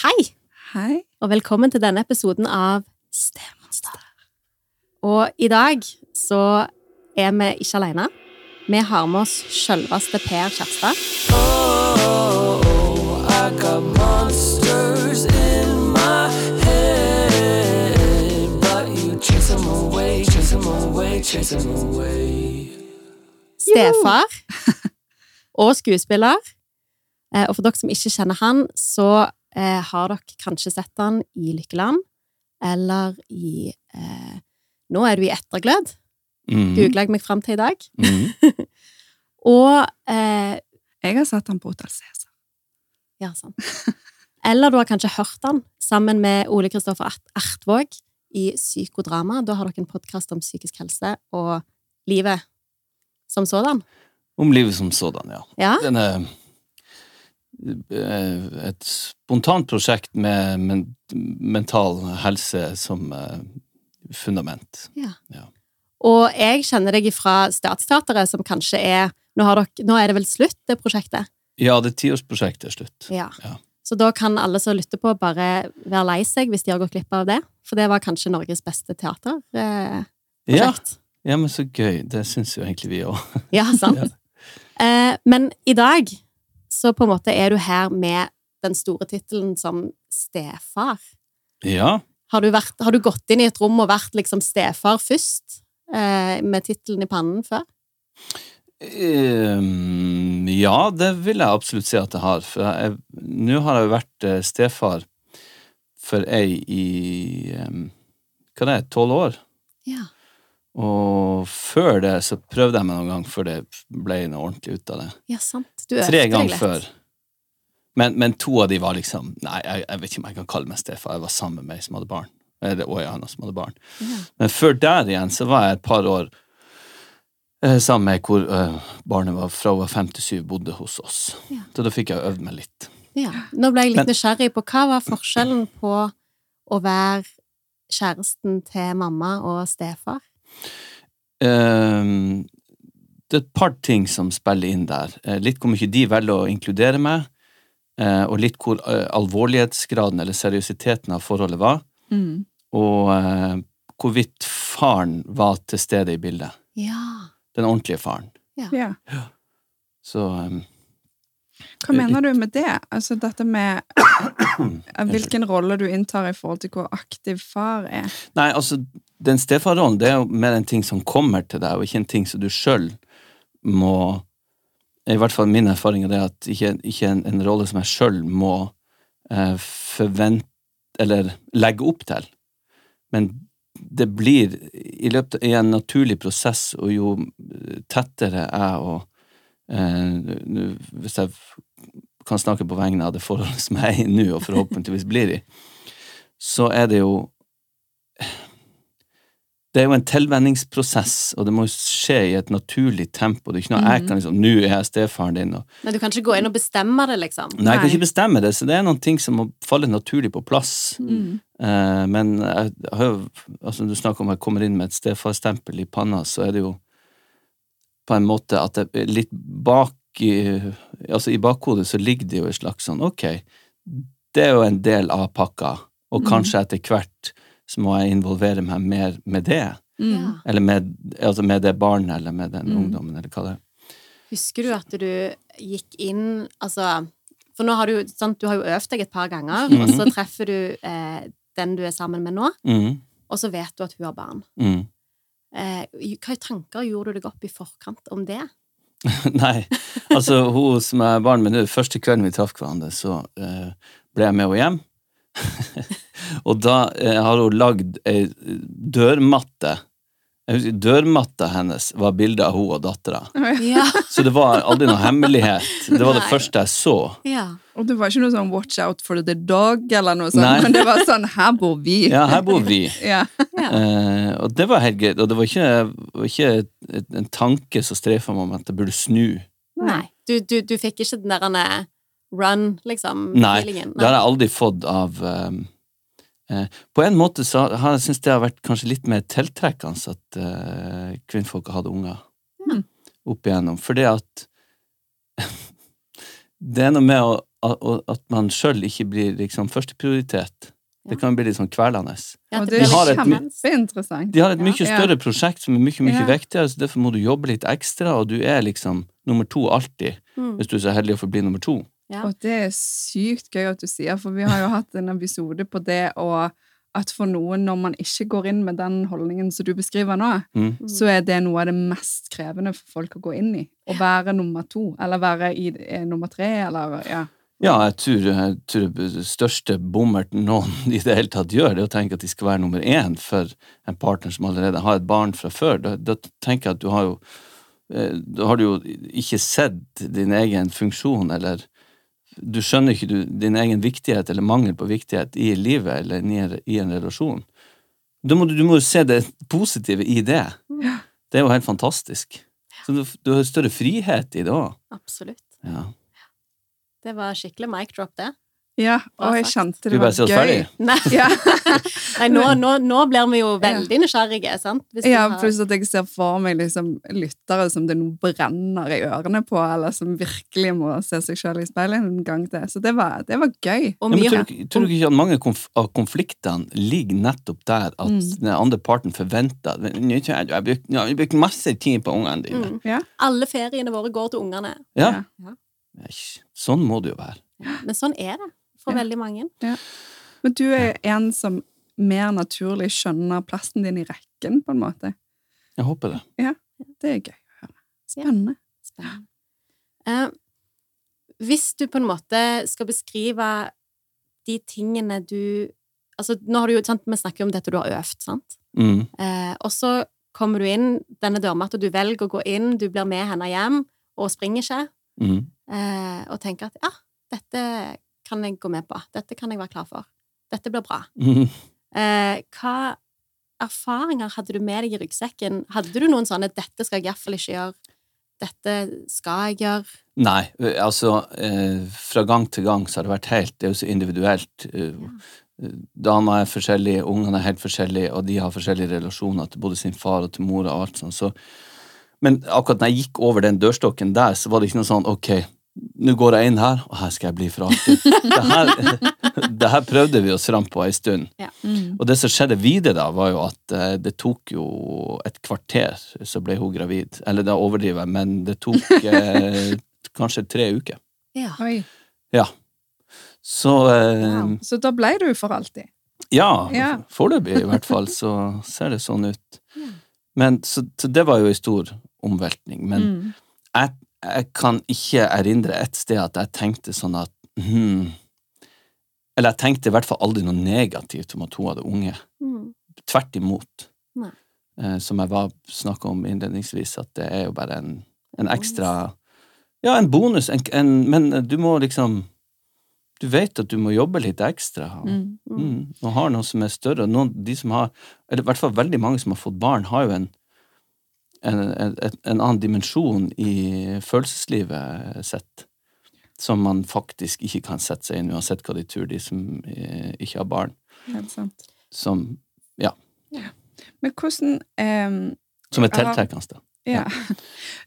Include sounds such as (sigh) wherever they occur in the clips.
Hei, Hei. og velkommen til denne episoden av Stemonster. Og i dag så er vi ikke alene. Vi har med oss selveste Per Kjærstad. Oh, oh, oh. Stefar og skuespiller. Eh, Og for dere som ikke kjenner han, så eh, har dere kanskje sett den i Lykkeland, eller i eh, Nå er du i Etterglød, Mm. googla jeg meg fram til i dag. Mm. (laughs) Og eh, Jeg har sett den på Hotell Cæsar. Ja, sant. Eller du har kanskje hørt den sammen med Ole Kristoffer Ertvåg i Psykodrama. Da har dere en podkast om psykisk helse og livet som sådan. Om livet som sådan, ja. Ja, Den er et spontant prosjekt med men, mental helse som uh, fundament. Og jeg kjenner deg fra Statsteatret, som kanskje er nå, har dere, nå er det vel slutt, det prosjektet? Ja, det tiårsprosjektet er slutt. Ja. Ja. Så da kan alle som lytter på, bare være lei seg hvis de har gått glipp av det. For det var kanskje Norges beste teaterprosjekt. Eh, Ja, ja, men så gøy. Det syns jo egentlig vi òg. Ja, (laughs) sant. Eh, men i dag så på en måte er du her med den store tittelen som stefar. Ja. Har du, vært, har du gått inn i et rom og vært liksom stefar først, eh, med tittelen i pannen før? Um, ja, det vil jeg absolutt si at jeg har. For nå har jeg jo vært eh, stefar for ei i um, Hva det er tolv år? Ja. Og før det så prøvde jeg meg noen gang før det ble noe ordentlig ut av det. Ja, sant. Du Tre ganger før. Men, men to av de var liksom Nei, jeg, jeg vet ikke om jeg kan kalle meg Stefa Jeg var sammen med ei som hadde barn. Eller, og annen som hadde barn. Ja. Men før der igjen så var jeg et par år eh, sammen med hvor eh, barnet var fra hun var fem til syv, bodde hos oss. Ja. Så da fikk jeg øvd meg litt. Ja. Nå ble jeg litt Men- nysgjerrig på hva var forskjellen på å være kjæresten til mamma og stefar? Ehm, det er et par ting som spiller inn der. Eh, litt hvor mye de velger å inkludere meg, eh, og litt hvor eh, alvorlighetsgraden eller seriøsiteten av forholdet var, Mm. og hvorvidt faren var til stede i bildet. Ja. Den ordentlige faren. Ja. Så um, Hva mener du med det? Altså dette med (coughs) hvilken rolle du inntar i forhold til hvor aktiv far er? Nei, altså, den stefarrollen, det er jo mer en ting som kommer til deg, og ikke en ting som du sjøl må I hvert fall min erfaring er det at ikke, ikke en, en rolle som jeg sjøl må eh, forvente Eller legge opp til. Men det blir i løpet i en naturlig prosess, og jo tettere jeg og eh, Hvis jeg kan snakke på vegne av det forholdet som jeg er i nå, og forhåpentligvis blir i, så er det jo det er jo en tilvenningsprosess, og det må skje i et naturlig tempo. Det er ikke noe jeg kan liksom Nå er jeg stefaren din, og Men du kan ikke gå inn og bestemme det, liksom? Nei, jeg kan ikke bestemme det, så det er noen ting som må falle naturlig på plass. Mm. Eh, men jeg jo Altså, du snakker om jeg kommer inn med et stefarstempel i panna, så er det jo på en måte at det er litt bak i Altså, i bakhodet så ligger det jo et slags sånn Ok, det er jo en del av pakka, og kanskje etter hvert så må jeg involvere meg mer med det. Mm. Eller med, altså med det barnet, eller med den Mm. ungdommen, eller hva det er. Husker du at du gikk inn Altså, for nå har du, sant, du har jo øvd deg et par ganger, og så treffer du eh, den du er sammen med nå, Mm, og så vet du at hun har barn. mm. Eh, hva tanker gjorde du deg opp i forkant om det? (laughs) Nei, altså hun som er barn med nå, første kvelden vi traff hverandre, så eh, ble jeg med henne hjem. (laughs) og da eh, har hun lagd ei dørmatte. Husker Dørmatta hennes var bilde av hun og dattera. Ja. (laughs) Så det var aldri noe hemmelighet. Det var det Nei. første jeg så. ja. Og det var ikke noe sånn 'watch out for the dog' eller noe sånt, Nei. men det var sånn 'her bor vi'. (laughs) Ja, her bor vi. Ja. Eh, og det var helt greit. Og det var ikke, var ikke en tanke som streifa meg om at jeg burde snu. Nei. Du, du, du fikk ikke den der eh, run, liksom, Nei, feelingen? Det har jeg aldri fått av um, eh, På en måte så har jeg syntes det har vært kanskje litt mer tiltrekkende at uh, kvinnfolk har hatt unger Mm. opp igjennom. Fordi at (laughs) det er noe med å at, at man sjøl ikke blir liksom førsteprioritet. Det kan bli litt sånn kvelende. Ja, har et- De har et mye større prosjekt som er mye, mye Ja. viktigere, så derfor må du jobbe litt ekstra, og du er liksom nummer to alltid, Mm. hvis du er så heldig å få bli nummer to. Ja. Og det er sykt gøy at du sier, for vi har jo hatt en episode på det, og at for noen, når man ikke går inn med den holdningen som du beskriver nå, Mm. så er det noe av det mest krevende for folk å gå inn i. Å være nummer to, eller være i eh, nummer tre, eller ja. Ja, jeg tror, jeg tror det største bommerten noen i det hele tatt gjør, det er å tenke at de skal være nummer én for en partner som allerede har et barn fra før. Da, da tenker jeg at du har jo eh, Da har du jo ikke sett din egen funksjon, eller du skjønner ikke du, din egen viktighet eller mangel på viktighet i livet eller i en, relasjon. Da må du, du må jo se det positive i det. Ja. Det er jo helt fantastisk. Så du, du har større frihet i det òg. Absolutt. Ja. Det var skikkelig mic drop, det. Ja, og jeg kjente det bare var se oss gøy. ferdig? Nei, Ja, (laughs) Nei nå, nå, nå blir vi jo veldig nysgjerrige, sant? Hvis ja, har- pluss at jeg ser for meg liksom lyttere som det nå brenner i ørene på, eller som virkelig må se seg selv i speilet en gang til. Så det var, det var gøy. og Ja, men tror, du- tror du ikke at mange konf av konfliktene ligger nettopp der at Mm. den andre parten forventer at «Nå tror jeg du har brukt, du masse tid på ungene dine. mm. Ja. Alle feriene våre går til ungene. Ja. Ja. Sånn må det jo være. Men sånn er det for Ja. veldig mange. Men du er en som mer naturlig skjønner plassen din i rekken, på en måte. Jeg håper det. Ja, Det er gøy å høre. Spennende. Spennende. Eh, hvis du på en måte skal beskrive de tingene du Altså, nå har du jo, sant, Vi snakker jo om dette du har øvd, sant? Mm. Uh, og så kommer du inn denne dørmatta, du velger å gå inn, du blir med henne hjem og springer ikke, Mm. uh, og tenker at ja, dette kan jeg gå med på, dette kan jeg være klar for, dette blir bra. Mm. (laughs) Eh, hva erfaringer hadde du med deg i ryggsekken? Hadde du noen sånne 'dette skal jeg iallfall ikke gjøre', 'dette skal jeg gjøre'? Nei, altså eh, Fra gang til gang så har det vært helt Det er jo så individuelt. Ja. Dama er forskjellig, ungene er helt forskjellige, og de har forskjellige relasjoner til både sin far og til mora og alt sånt. Så, men akkurat når jeg gikk over den dørstokken der, så var det ikke noe sånn ok, nå går jeg inn her, og her skal jeg bli for alltid. Det her, (laughs) det her prøvde vi oss fram på ei stund. Mm. Og det som skjedde videre da, var jo at eh, det tok jo et kvarter, så ble hun gravid. Eller da overdriver jeg, men det tok (laughs) eh, kanskje tre uker. Ja. Oi. Ja. Så eh, Wow. Så da ble du for alltid. ja, Ja. foreløpig i hvert fall så ser det sånn ut. Ja. Men så, så det var jo ei stor omveltning. Men Mm. jeg, jeg kan ikke erindre et sted at jeg tenkte sånn at hmm, Eller jeg tenkte i hvert fall aldri noe negativt om at hun hadde unge. Mm. Tvert imot. Eh, som jeg var snakka om innledningsvis, at det er jo bare en, en ekstra Ja, en bonus, en, en, men du må liksom Du vet at du må jobbe litt ekstra. Mm. Mm, og har noe som er større. Noen, de som har, eller i hvert fall veldig mange som har fått barn, har jo en, en, en, en annen dimensjon i følelseslivet sitt som man faktisk ikke kan sette seg inn, uansett hva de tror, de som eh, ikke har barn. Helt sant. Som, Men hvordan eh, som er Ja. tiltrekkende. Ja.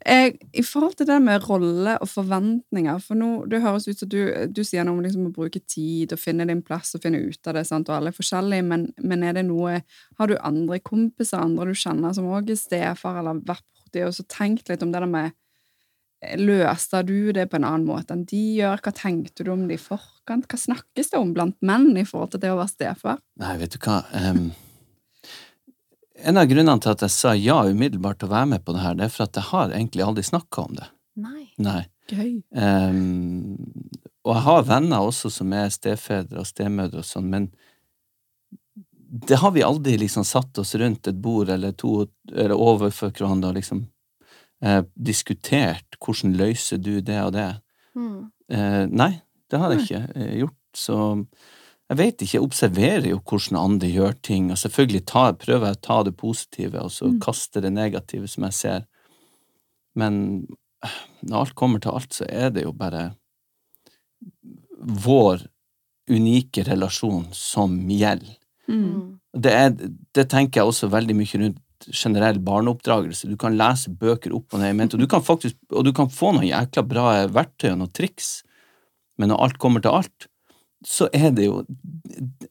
Jeg, I forhold til det med rolle og forventninger For nå, det høres ut som du, du sier noe om liksom å bruke tid og finne din plass og finne ut av det, sant? og alle er forskjellige, men, men er det noe Har du andre kompiser, andre du kjenner som òg er stefar, eller vært borti og så tenkt litt om det der med eh, Løste du det på en annen måte enn de gjør? Hva tenkte du om det i forkant? Hva snakkes det om blant menn i forhold til det å være stefar? Nei, vet du hva ehm, En av grunnene til at jeg sa ja umiddelbart til å være med på det her, det er for at jeg har egentlig aldri snakka om det. Nei. Nei. Gøy. Um, og jeg har venner også som er stefedre og stemødre og sånn, men det har vi aldri liksom satt oss rundt et bord eller to eller overfor hverandre og liksom eh, diskutert hvordan løser du det og det. Mm. Eh, nei, det har jeg ikke eh, gjort, så jeg vet ikke, jeg observerer jo hvordan andre gjør ting, og selvfølgelig tar, prøver jeg å ta det positive, og så Mm. kaste det negative som jeg ser. Men når alt kommer til alt, så er det jo bare vår unike relasjon som gjelder. Mm. Mm. Det, er, det tenker jeg også veldig mye rundt generell barneoppdragelse. Du kan lese bøker opp og ned og du kan faktisk og du kan få noen jækla bra verktøy og noen triks Men når alt kommer til alt, så er det jo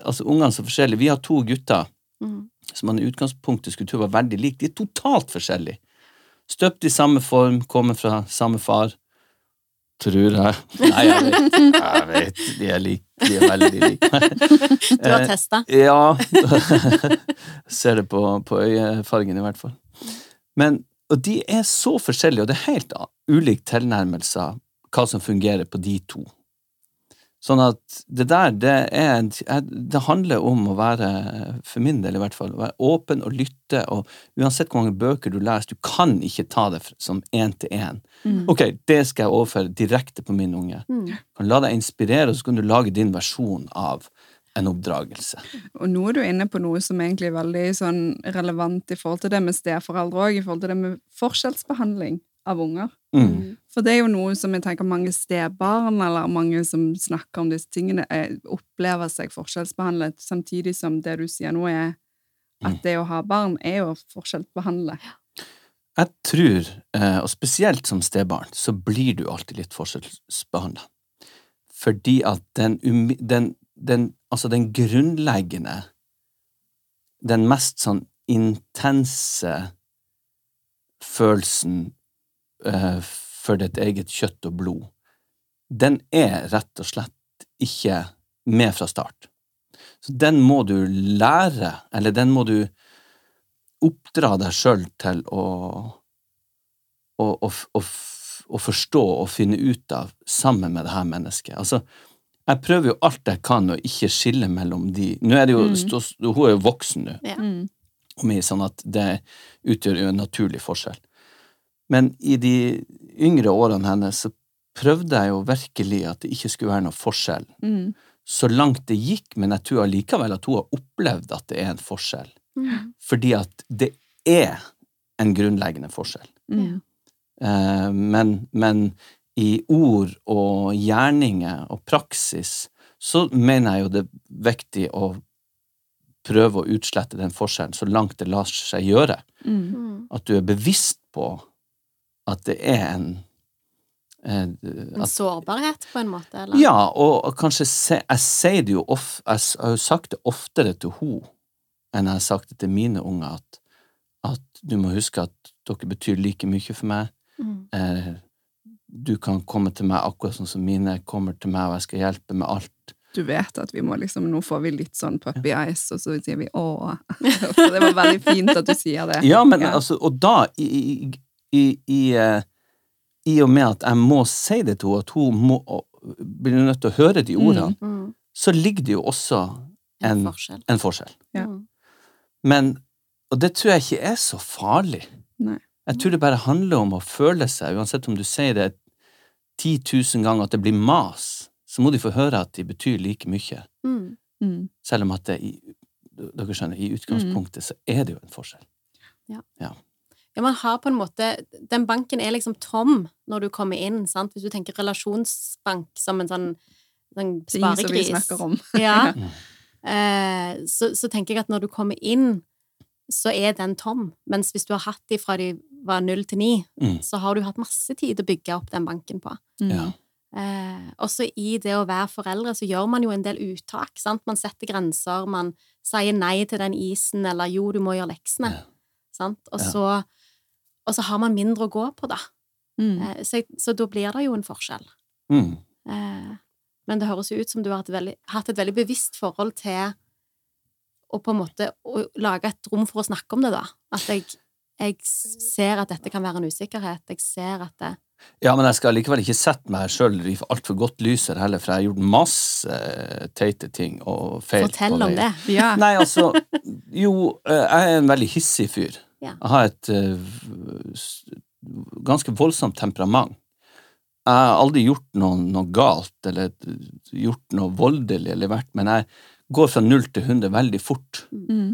Altså, ungene er så forskjellige. Vi har to gutter Mm. som man i utgangspunktet skulle tro var veldig like. De er totalt forskjellige. Støpt i samme form, kommer fra samme far. Tror jeg. Nei, jeg vet. Jeg vet. De er like. De er veldig like. Du har Eh, testa. Ja. (laughs) Ser det på, på øyefargen, i hvert fall. Men, og de er så forskjellige, og det er helt ulike ulik tilnærmelse hva som fungerer på de to. Sånn at det der, det er en- Det handler om å være, for min del i hvert fall, å være åpen og lytte, og uansett hvor mange bøker du leser, du kan ikke ta det som én til én. Mm. Ok, det skal jeg overføre direkte på min unge. Mm. Kan la deg inspirere, og så kan du lage din versjon av en oppdragelse. Og nå er du inne på noe som egentlig er veldig sånn relevant i forhold til det med steforeldre òg, i forhold til det med forskjellsbehandling av unger. Mm. For det er jo noe som jeg tenker mange stebarn, eller mange som snakker om disse tingene, er, opplever seg forskjellsbehandlet, samtidig som det du sier nå, er Mm. at det å ha barn er jo forskjellsbehandlet forskjellsbehandle. Jeg tror, eh, og spesielt som stebarn, så blir du alltid litt forskjellsbehandla. Fordi at den, den, den, altså den grunnleggende, den mest sånn intense følelsen eh, for ditt eget kjøtt og blod, den er rett og slett ikke med fra start. Så den må du lære, eller den må du oppdra deg sjøl til å, å, å, å, å forstå og finne ut av sammen med det her mennesket. Altså, jeg prøver jo alt jeg kan å ikke skille mellom de Nå er det jo, Mm. stå- Hun er jo voksen nå, Ja. Mm. sånn at det utgjør jo en naturlig forskjell. Men i de yngre årene hennes så prøvde jeg jo virkelig at det ikke skulle være noe forskjell. Mm. Så langt det gikk, men jeg tror allikevel at hun har opplevd at det er en forskjell. Mm. Fordi at det er en grunnleggende forskjell. Mm. Eh, men, men i ord og gjerninger og praksis så mener jeg jo det er viktig å prøve å utslette den forskjellen så langt det lar seg gjøre. Mm. Mm. At du er bevisst på at det er en at, En sårbarhet, på en måte? Eller? Ja, og kanskje se, Jeg sier det jo of, jeg har jo sagt det oftere til henne enn jeg har sagt det til mine unger, at, at du må huske at dere betyr like mye for meg. Mm. eh, du kan komme til meg akkurat sånn som mine kommer til meg, og jeg skal hjelpe med alt. Du vet at vi må liksom, nå får vi litt sånn puppy eyes, og så sier vi åh. (laughs) For det var veldig fint at du sier det. Ja, men Ja. altså, og da, i, i, i, i, eh, i og med at jeg må si det til henne, at hun må, blir nødt til å høre de ordene, Mm. så ligger det jo også En, en, forskjell. en forskjell. Ja. Mm. Men, og det tror jeg ikke er så farlig. Nei. Jeg tror det bare handler om å føle seg, uansett om du sier det 10 000 ganger at det blir mas, så må de få høre at de betyr like mye. Mm. Mm. Selv om at det i, dere skjønner, i utgangspunktet så er det jo en forskjell. Ja, man har på en måte Den banken er liksom tom når du kommer inn, sant? Hvis du tenker relasjonsbank som en sånn, sånn Ting som vi sparegris. snakker om. (laughs) Ja. Eh, så, så tenker jeg at når du kommer inn, så er den tom. Mens hvis du har hatt de fra de var null til ni, Mm. så har du hatt masse tid å bygge opp den banken på. Mm. Ja. Eh, også i det å være foreldre så gjør man jo en del uttak. Sant? Man setter grenser, man sier nei til den isen, eller jo, du må gjøre leksene. Ja. Sant? Og, Ja. så, og så har man mindre å gå på, da. Mm. Eh, så, så da blir det jo en forskjell. Mm. Eh, men det høres jo ut som du har hatt, et veldig, hatt et veldig bevisst forhold til å på en måte å lage et rom for å snakke om det, da. At jeg, jeg ser at dette kan være en usikkerhet. Jeg ser at det Ja, men jeg skal likevel ikke sette meg sjøl i altfor godt lys her heller, for jeg har gjort masse eh, teite ting og feil Fortell på om det. Ja. Nei, altså Jo, jeg er en veldig hissig fyr. Ja. Jeg har et uh, ganske voldsomt temperament. Jeg har aldri gjort noe, noe galt eller gjort noe voldelig eller vært, men jeg går fra null til hundre veldig fort. Mm.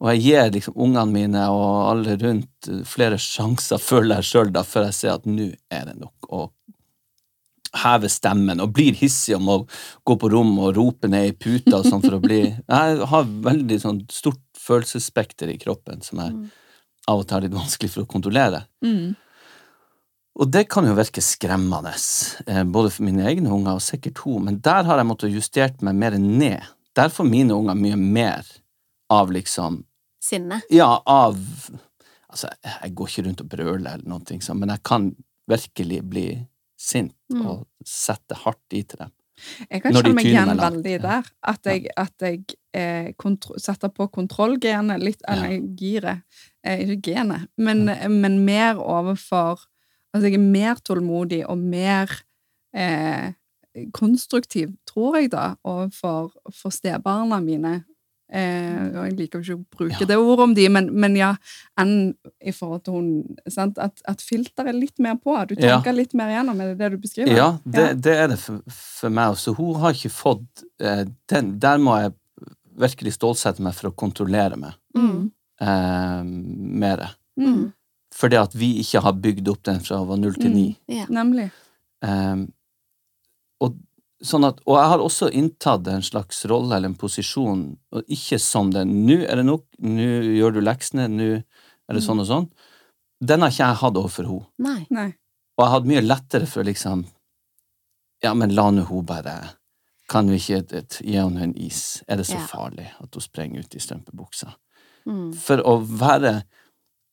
Og jeg gir liksom ungene mine og alle rundt eh, flere sjanser, føler jeg sjøl, før jeg ser at nå er det nok. å heve stemmen og blir hissig om å gå på rom og rope ned i puta og sånn for å bli (laughs) Jeg har veldig sånn stort følelsesspekter i kroppen som jeg Mm. Av og til har litt vanskelig for å kontrollere. Mm. Og det kan jo virke skremmende, eh, både for mine egne unger og sikkert hun, men der har jeg måttet justert meg mer ned. Der får mine unger mye mer av liksom Sinne. Ja, av Altså, jeg går ikke rundt og brøler eller noe sånt, men jeg kan virkelig bli sint Mm. og sette hardt i til dem. Jeg kan kjenne meg igjen veldig der. At jeg, at jeg eh, setter på kontrollgenet litt. Eller giret. Eh, ikke genet, men, men mer overfor Altså, jeg er mer tålmodig og mer eh, konstruktiv, tror jeg, da, overfor for stebarna mine. Eh, og jeg liker ikke å bruke Ja. det ordet om de, men, men ja, enn i forhold til hun sant? At, at filter er litt mer på. Du Ja. litt mer igjennom, er det det du beskriver? Ja, det, Ja. det er det for, for meg også. Hun har ikke fått eh, den, Der må jeg virkelig stålsette meg for å kontrollere meg Mm. eh, mer. Mm. Fordi at vi ikke har bygd opp den fra hun var null til Mm. ni. Ja. Nemlig. Eh, og, sånn at, og jeg har også inntatt en slags rolle eller en posisjon, og ikke som den 'nå er det nok', 'nå gjør du leksene', 'nå er det sånn og sånn'. Den har ikke jeg hatt overfor henne. Nei. Nei. Og jeg hadde mye lettere for liksom Ja, men la nå hun bare Kan vi ikke gi henne en is? Er det så Ja. farlig at hun sprenger ut i strømpebuksa? Mm. For å være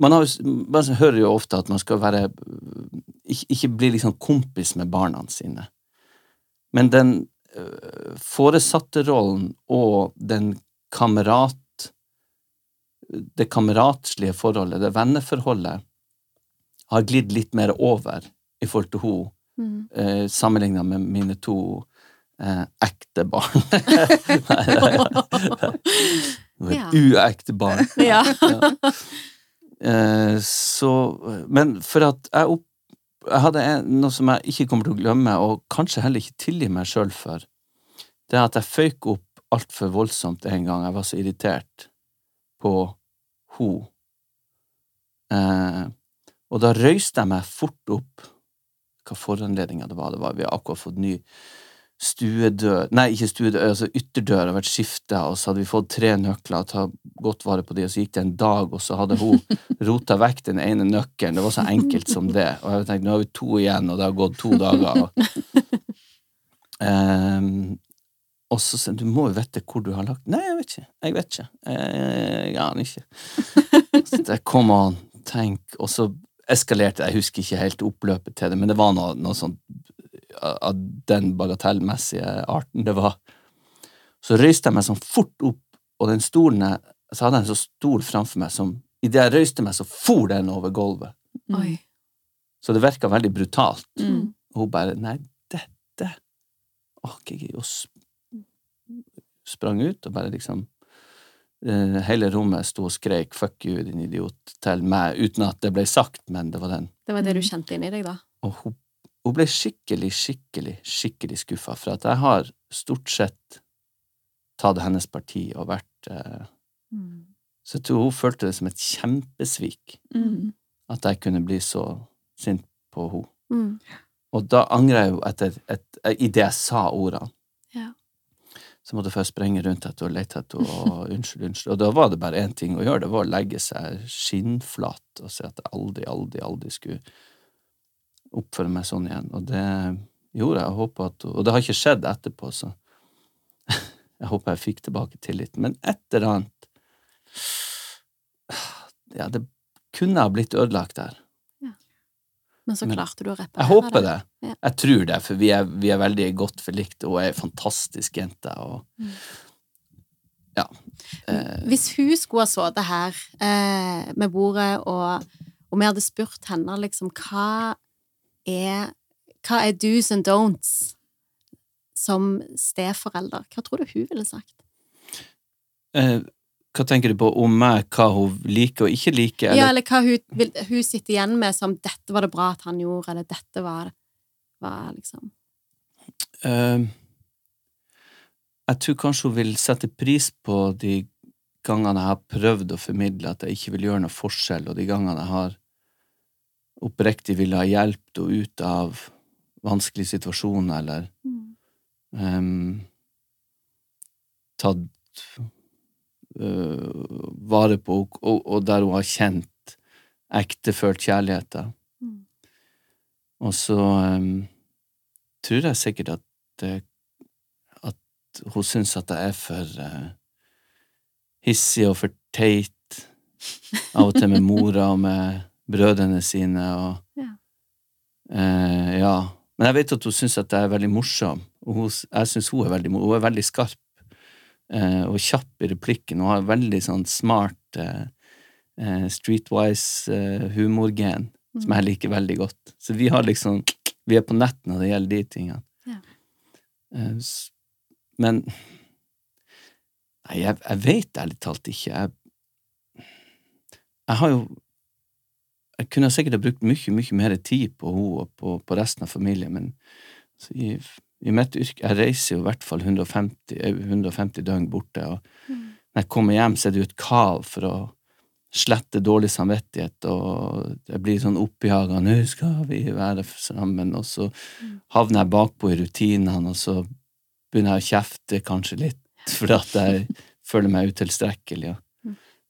Man, har, man hører jo ofte at man skal være Ikke, ikke bli liksom kompis med barna sine. Men den øh, foresatterollen og den kamerat Det kameratslige forholdet, det venneforholdet, har glidd litt mer over i forhold til henne Mm. eh, sammenligna med mine to eh, ekte barn. (laughs) (laughs) Nei. Ja. uekte barn. Ja. Ja. Eh, så Men for at jeg opp Jeg hadde noe som jeg ikke kommer til å glemme, og kanskje heller ikke tilgi meg sjøl for. Det er at jeg føyk opp altfor voldsomt en gang. Jeg var så irritert på ho. Eh, og da røyste jeg meg fort opp. Hva foranledninga det var. Det var vi har akkurat fått ny stuedør Nei, ikke stuedør, altså ytterdør har vært skifta, og så hadde vi fått tre nøkler, ta godt vare på de, og så gikk det en dag, og så hadde hun (laughs) rota vekk den ene nøkkelen. Det var så enkelt som det. Og jeg tenkte, nå har vi to igjen, og det har gått to dager. Og, um, (laughs) og så hun, du må jo vite hvor du har lagt Nei, jeg vet ikke. Jeg vet ikke. Jeg aner ikke. (laughs) Så det kom on, tenk, og så eskalerte Jeg husker ikke helt oppløpet til det, men det var noe, noe sånt av den bagatellmessige arten det var. Så røyste jeg meg sånn fort opp, og den stolen jeg Så hadde jeg en så stor framfor meg som Idet jeg røyste meg, så for den over gulvet. Oi. Så det virka veldig brutalt. Mm. Og hun bare Nei, dette orker jeg ikke. Og sprang ut og bare liksom uh, Hele rommet sto og skreik 'fuck you, din idiot' til meg, uten at det ble sagt, men det var den. Det var det du Mm. kjente inni deg, da? Og hun, hun ble skikkelig, skikkelig, skikkelig skuffa, for at jeg har stort sett tatt hennes parti og vært eh, Så jeg tror hun følte det som et kjempesvik Mm. at jeg kunne bli så sint på henne. Mm. Og da angra jeg jo etter et, idet jeg sa ordene. Ja. Så måtte jeg først sprenge rundt etter og lete etter og (laughs) unnskyld, unnskyld. Og da var det bare én ting å gjøre, det var å legge seg skinnflat og si at jeg aldri, aldri, aldri skulle oppføre meg sånn igjen. Og det gjorde jeg. jeg at, og det har ikke skjedd etterpå, så (laughs) jeg håper jeg fikk tilbake tilliten. Men et eller annet Ja, det kunne ha blitt ødelagt der. Men så Men klarte du å reparere Jeg håper det. Ja. Jeg tror det, for vi er, vi er veldig godt forlikte, og hun er ei fantastisk jente. Og, Mm. ja. Eh, Hvis hun skulle ha sittet her eh, med bordet, og, og vi hadde spurt henne liksom hva er, hva er do's and don'ts som steforelder, hva tror du hun ville sagt? eh, hva tenker du på om meg, hva hun liker og ikke liker? Ja, Eller, eller hva hun, vil, hun sitter igjen med som 'dette var det bra at han gjorde', eller 'dette var, var liksom eh, jeg tror kanskje hun vil sette pris på de gangene jeg har prøvd å formidle at jeg ikke vil gjøre noe forskjell, og de gangene jeg har oppriktig ville ha hjulpet henne ut av vanskelige situasjoner, eller um, tatt uh, vare på henne, og, og der hun har kjent ektefølt kjærlighet. Mm. Og så um, tror jeg sikkert at, at hun syns at jeg er for uh, hissig og for teit. Av og til med mora og med brødrene sine og Ja. Eh, ja. Men jeg vet at hun syns at jeg er veldig morsom, og hun, jeg syns hun er veldig Hun er veldig skarp eh, og kjapp i replikken og har veldig sånn smart eh, eh, streetwise eh, humorgen som jeg liker veldig godt. Så vi har liksom Vi er på nett når det gjelder de tingene. Ja. Eh, men Nei, jeg, jeg vet ærlig talt ikke. Jeg, jeg har jo Jeg kunne sikkert ha brukt mye, mye mer tid på henne og på, på resten av familien, men så i, i mitt yrke Jeg reiser jo i hvert fall 150, eh, 150 døgn borte, og når jeg kommer hjem, så er det jo et kav for å slette dårlig samvittighet, og jeg blir sånn oppjaga 'Nå skal vi være sammen', og så havner jeg bakpå i rutinene, og så begynner jeg å kjefte kanskje litt, (laughs) fordi at jeg føler meg utilstrekkelig. Ja.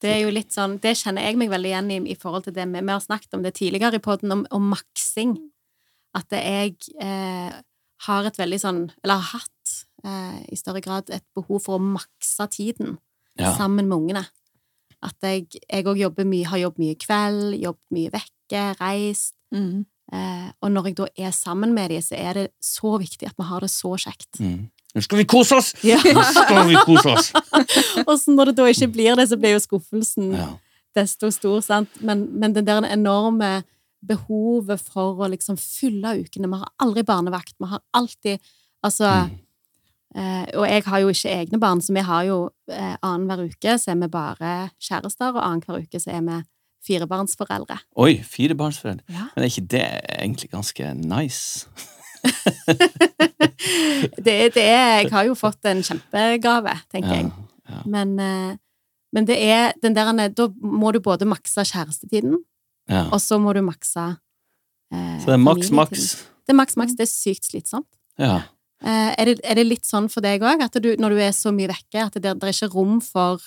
Det er jo litt sånn, det kjenner jeg meg veldig igjen i i forhold til det vi, vi har snakket om det tidligere i podden, om, om maksing. At jeg eh, har et veldig sånn, eller har hatt eh, i større grad et behov for å makse tiden Ja. sammen med ungene. At jeg òg jobber mye, har jobbet mye kveld, jobbet mye vekke, reist. Mm. Eh, og når jeg da er sammen med dem, så er det så viktig at vi har det så kjekt. Mm. Nå skal vi kose oss! Ja. Nå skal vi kose oss! (laughs) Og så når det da ikke blir det, så blir jo skuffelsen Ja. desto stor, sant? Men, men det der enorme behovet for å liksom fylle ukene Vi har aldri barnevakt, vi har alltid Altså Mm. eh, Og jeg har jo ikke egne barn, så vi har jo eh, annenhver uke så er vi bare kjærester, og annenhver uke så er vi firebarnsforeldre. Oi, firebarnsforeldre. Ja. Men er ikke det egentlig ganske nice? (laughs) (laughs) Det, er- det er Jeg har jo fått en kjempegave, tenker jeg. ja. Men, eh, men det er den der Da må du både makse kjærestetiden, ja. og så må du makse eh, Så det er maks, maks. Det er maks, maks. Det er sykt slitsomt. Ja. Eh, er, det, er det litt sånn for deg òg, at du, når du er så mye vekke, at det, det er ikke rom for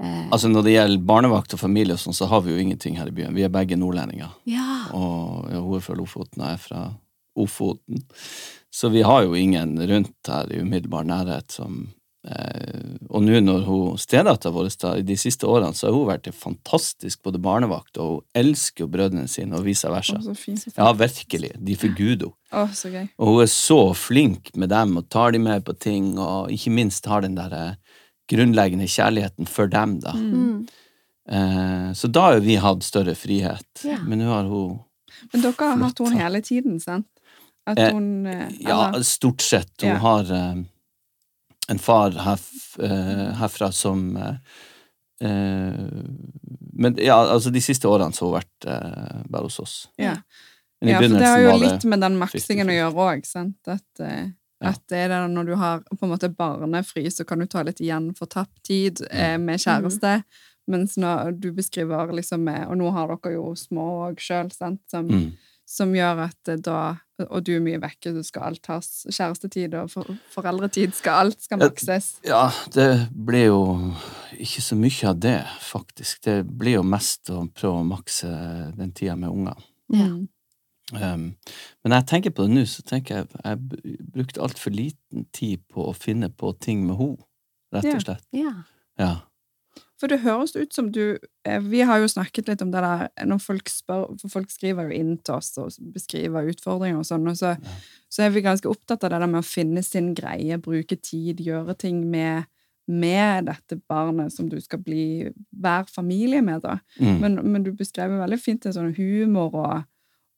eh, Altså Når det gjelder barnevakt og familie, og sånn, så har vi jo ingenting her i byen. Vi er begge nordlendinger. Ja. Og ja, hun er fra Lofoten, og jeg er fra Ofoten. Så vi har jo ingen rundt her i umiddelbar nærhet som eh, Og nå når hun stedattera vår de siste årene, så har hun vært fantastisk både barnevakt, og hun elsker brødrene sine, og vice versa. Oh. Ja, virkelig. De forguder henne. Oh, så gøy. Og hun er så flink med dem og tar de med på ting, og ikke minst har den der eh, grunnleggende kjærligheten for dem, da. Mm. Eh, så da har vi hatt større frihet. Ja. Men nå har hun Men dere har hatt henne hele tiden, sant? At Eh, hun eh, Ja, eller- stort sett. Hun Ja. har eh, en far herf, eh, herfra som eh, eh, Men ja, altså de siste årene så har hun vært eh, bare hos oss. ja. Men i ja, for det har jo det litt med den maksingen å gjøre òg, sant? At, eh, Ja. at det er det når du har på en måte barnefri, så kan du ta litt igjen for tapt tid eh, med kjæreste. Mens når du beskriver liksom med Og nå har dere jo små òg sjøl, sant? Som, Mm. Som gjør at eh, da Og du er mye vekke, så skal alt tas. Kjærestetid og for, foreldretid skal alt skal makses. Ja, det blir jo ikke så mye av det, faktisk. Det blir jo mest å prøve å makse den tida med unger. Ja. Um, men når jeg tenker på det nå, så tenker jeg jeg b- brukte altfor liten tid på å finne på ting med henne, rett og slett. Ja. Ja. Ja. For det høres ut som du eh, Vi har jo snakket litt om det der når folk spør For folk skriver jo inn til oss og beskriver utfordringer og sånn, og så, så er vi ganske opptatt av det der med å finne sin greie, bruke tid, gjøre ting med, med dette barnet som du skal bli hver familie med, da. Mm. Men, men du beskrev veldig fint det sånn humor og,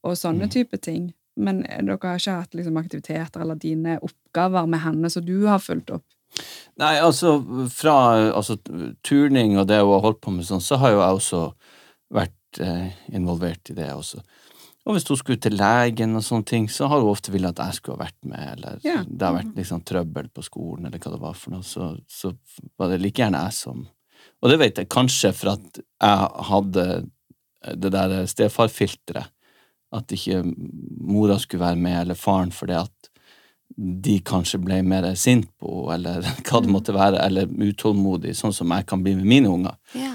og sånne Mm. type ting. Men eh, dere har ikke hatt liksom, aktiviteter eller dine oppgaver med henne som du har fulgt opp? Nei, altså fra altså, turning og det hun har holdt på med sånn, så har jo jeg også vært eh, involvert i det også. Og hvis hun skulle til legen og sånne ting, så har hun ofte villet at jeg skulle ha vært med, eller Ja. det har vært liksom trøbbel på skolen, eller hva det var for noe, så, så var det like gjerne jeg som Og det vet jeg kanskje for at jeg hadde det der stefarfilteret, at ikke mora skulle være med, eller faren, for det at de kanskje ble mer sint på eller (laughs) hva det måtte være, eller utålmodig, sånn som jeg kan bli med mine unger. Ja.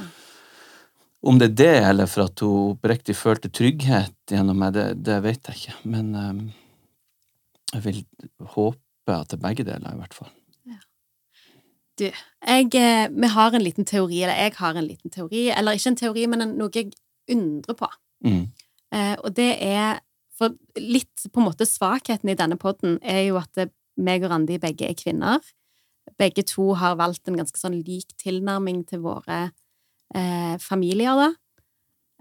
Om det er det, eller for at hun oppriktig følte trygghet gjennom meg, det, det vet jeg ikke. Men um, jeg vil håpe at det er begge deler, i hvert fall. Du, jeg, eh, vi har en liten teori, eller jeg har en liten teori, eller ikke en teori, men noe jeg undrer på. Mm. Uh, og det er For litt på en måte svakheten i denne podden er jo at meg og Randi begge er kvinner. Begge to har valgt en ganske sånn lik tilnærming til våre eh, familier, da.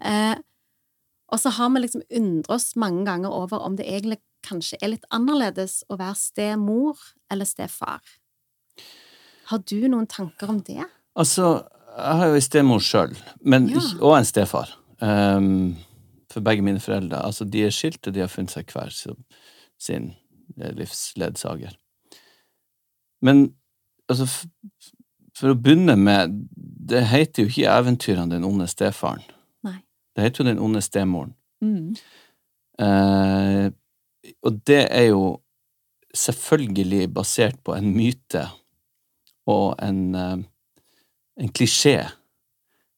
Eh, og så har vi liksom undret oss mange ganger over om det egentlig kanskje er litt annerledes å være stemor eller stefar. Har du noen tanker om det? Altså, jeg har jo en stemor sjøl, men Ja. og en stefar. Ehm, for begge mine foreldre. Altså, de er skilt, og de har funnet seg hver sin- eh, livsledsager. Men altså, for å begynne med Det heter jo ikke Eventyrene den onde stefaren. Nei. Det heter jo Den onde stemoren. Mm. Eh, og det er jo selvfølgelig basert på en myte og en, eh, en klisjé.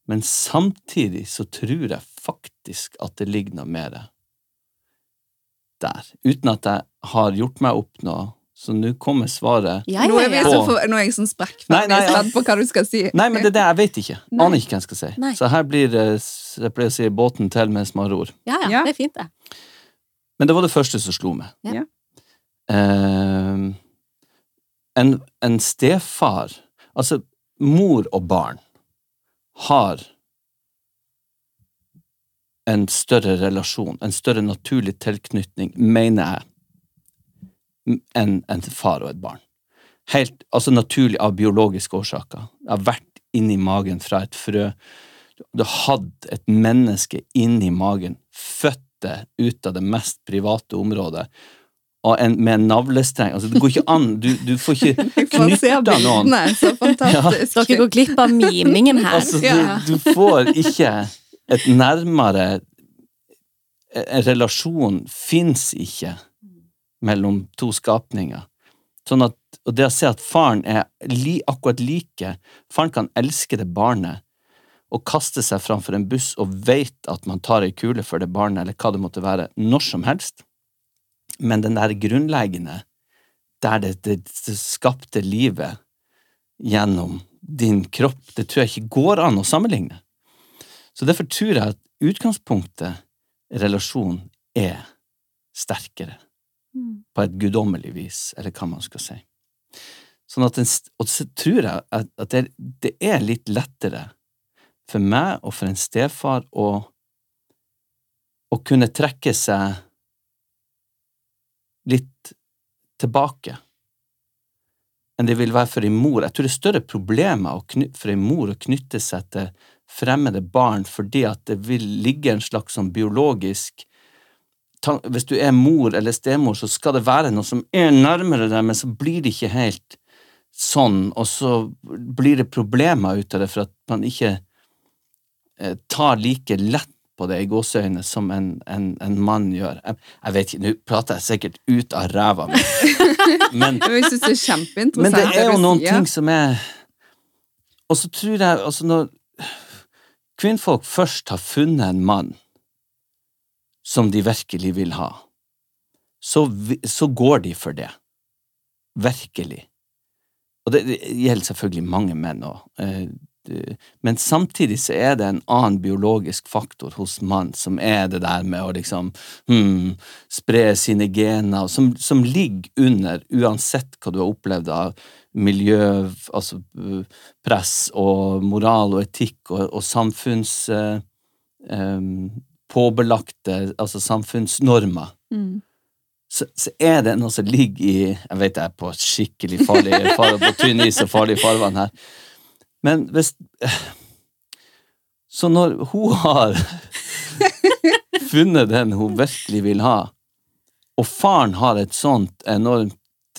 Men samtidig så tror jeg faktisk at det ligger noe mer der. Uten at jeg har gjort meg opp noe. Så nå kommer svaret. Ja, Nå ja, er, ja. så På- for, nå er jeg sånn Nei, nei, ja. på hva du skal si. Nei, men det er det jeg vet ikke. Nei. Aner ikke hva jeg skal si. Nei. Så her blir det, jeg pleier å si, båten til mens man ror. Ja, ja, Ja. det er fint, det. Men det var det første som slo meg. Ja. Ja. Eh, en, en stefar Altså, mor og barn har en større relasjon, en større naturlig tilknytning, mener jeg, enn en far og et barn. Helt, altså naturlig av biologiske årsaker. Det har vært inni magen fra et frø. Du har hatt et menneske inni magen, født det ut av det mest private området, og en, med en navlestreng. Altså, det går ikke an. Du, du får ikke (laughs) knytta noen. Nei, så (laughs) fantastisk. Dere går glipp av mimingen her. Altså, du, du får ikke et nærmere En relasjon fins ikke mellom to skapninger. Sånn at, og det å se at faren er li, akkurat like Faren kan elske det barnet og kaste seg framfor en buss og veit at man tar ei kule for det barnet, eller hva det måtte være, når som helst. Men den der grunnleggende, der det, det, det skapte livet gjennom din kropp, det tror jeg ikke går an å sammenligne. Så derfor tror jeg at utgangspunktet relasjon er sterkere, Mm. på et guddommelig vis, eller hva man skal si. Sånn at den, og så tror jeg at, at det, det er litt lettere for meg og for en stefar å, å kunne trekke seg litt tilbake enn det vil være for en mor. Jeg tror det er større problemer for en mor å knytte seg til fremmede barn fordi at det vil ligge en slags sånn biologisk Hvis du er mor eller stemor, så skal det være noe som er nærmere deg, men så blir det ikke helt sånn, og så blir det problemer ut av det for at man ikke eh, tar like lett på det i gåseøyne som en, en, en mann gjør. Jeg, jeg vet ikke, nå prater jeg sikkert ut av ræva mi, (laughs) men Men Jeg synes det er kjempeinteressant. men det er jo noen ting som er Og så tror jeg altså når kvinnfolk først har funnet en mann som de virkelig vil ha, så, så går de for det. Virkelig. Og det, det gjelder selvfølgelig mange menn òg. Men samtidig så er det en annen biologisk faktor hos mann, som er det der med å liksom hmm, spre sine gener, som, som ligger under uansett hva du har opplevd av miljø, altså press og moral og etikk og, og samfunns eh, påbelagte, altså samfunnsnormer Mm. så, så er det noe som ligger i Jeg vet jeg er på skikkelig farlig far, på tynn is og farlig farvann her. Men hvis Så når hun har funnet den hun virkelig vil ha, og faren har et sånt enormt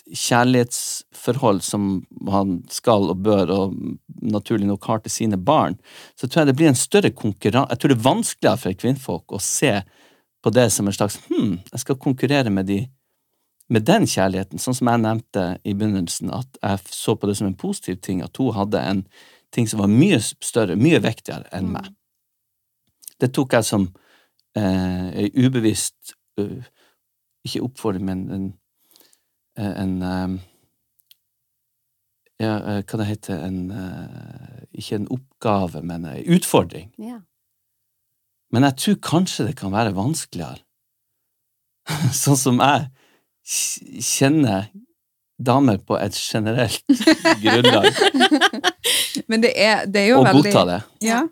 kjærlighetsforhold som han skal og bør, og naturlig nok har til sine barn, så tror jeg det blir en større konkurranse Jeg tror det er vanskeligere for kvinnfolk å se på det som en slags hm, jeg skal konkurrere med de med den kjærligheten, sånn som jeg nevnte i begynnelsen, at jeg så på det som en positiv ting at hun hadde en ting som var mye større, mye viktigere enn meg. Det tok jeg som eh, ubevisst uh, Ikke oppfordring, men en, en eh, ja, eh, Hva det heter en, uh, Ikke en oppgave, men ei utfordring. Ja. Men jeg tror kanskje det kan være vanskeligere. (laughs) sånn som jeg kjenner damer på et generelt grunnlag, (laughs) Men det er, det er jo og veldig godta det. Ja.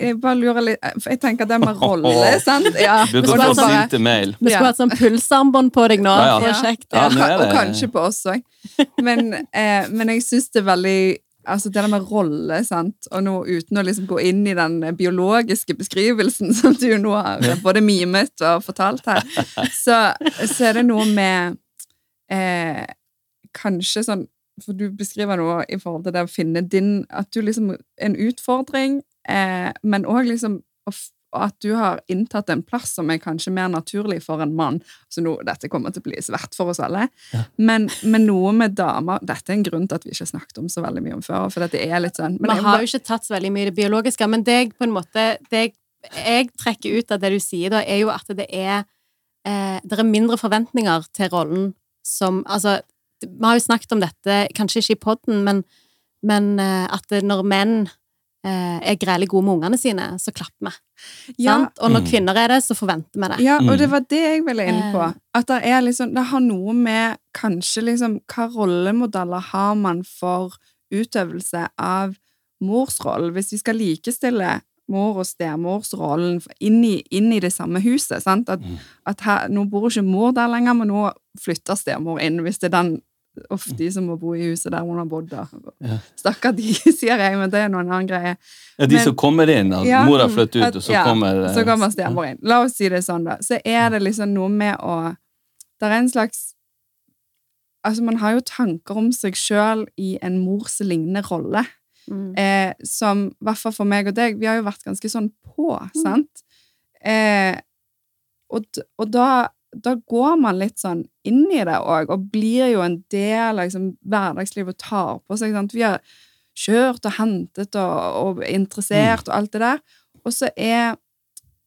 Jeg bare lurer litt For jeg tenker det med (laughs) rolle, sant? Ja. Du og kan få sinte mail. Vi skulle hatt sånn pulsarmbånd på deg nå. Ja, ja. Kjekt. Ja, Ja. Og kanskje på oss òg. Men, eh, men jeg syns det er veldig Altså det der med rolle, sant, og nå uten å liksom gå inn i den biologiske beskrivelsen (laughs) som du nå har både mimet og fortalt her, så, så er det noe med eh, Kanskje sånn For du beskriver noe i forhold til det å finne din At du liksom En utfordring, eh, men òg liksom at du har inntatt en plass som er kanskje mer naturlig for en mann. Så nå, dette kommer til å bli svært for oss alle. Ja. Men, men noe med damer Dette er en grunn til at vi ikke har snakket om så veldig mye om før. For dette er litt sånn men Vi har jo ikke tatt så veldig mye i det biologiske, men det jeg på en måte det jeg, jeg trekker ut av det du sier, da, er jo at det er eh, Det er mindre forventninger til rollen som Altså, vi har jo snakket om dette, kanskje ikke i poden, men, men eh, at når menn eh, er grelle gode med ungene sine, så klapper vi. ja, Og når Mm. kvinner er det, så forventer vi det. Ja, og Mm. det var det jeg ville inn på. Eh. At det er liksom Det har noe med kanskje liksom Hva rollemodeller har man for utøvelse av morsrollen? Hvis vi skal likestille mor- og stemorsrollen inn i, inn i det samme huset. Sant? At, Mm. at her, nå bor ikke mor der lenger, men nå flytter stemor inn, hvis det er den Uff, de som må bo i huset der hun har bodd. da. Ja. Stakkar de, (laughs) sier jeg, men det er noen annen greie. Ja, de Men- som kommer inn, at Ja, mora mm, flytter at- ut, og så ja, kommer eh, Så kommer stemor inn. La oss si det sånn, da. Så er det liksom noe med å Det er en slags Altså, man har jo tanker om seg sjøl i en mors lignende rolle. Mm. Eh, som, i hvert fall for meg og deg, vi har jo vært ganske sånn på, sant? Eh, og og da, da går man litt sånn inn i det òg, og blir jo en del av liksom, hverdagslivet og tar på seg. Sant? Vi har kjørt og hentet og, og er interessert og alt det der. Og så er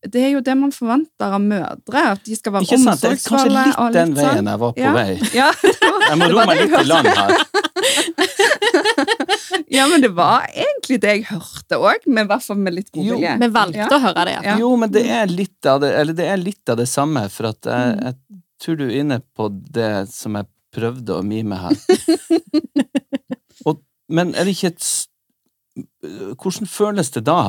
det er jo det man forventer av mødre, at de skal være omsorgsfulle. Kanskje litt og den litt sånn. veien jeg var på Ja. vei. Ja, Jeg må ro meg litt i land her. (laughs) (laughs) ja, men det var egentlig det jeg hørte òg, men i hvert fall med litt god vilje. Vi valgte Ja. å høre det. Ja. Jo, men det er litt av det, eller det er litt av det samme, for at jeg, Mm. jeg tror du er inne på det som jeg prøvde å mime her. (laughs) Og, men er det ikke et Hvordan føles det da?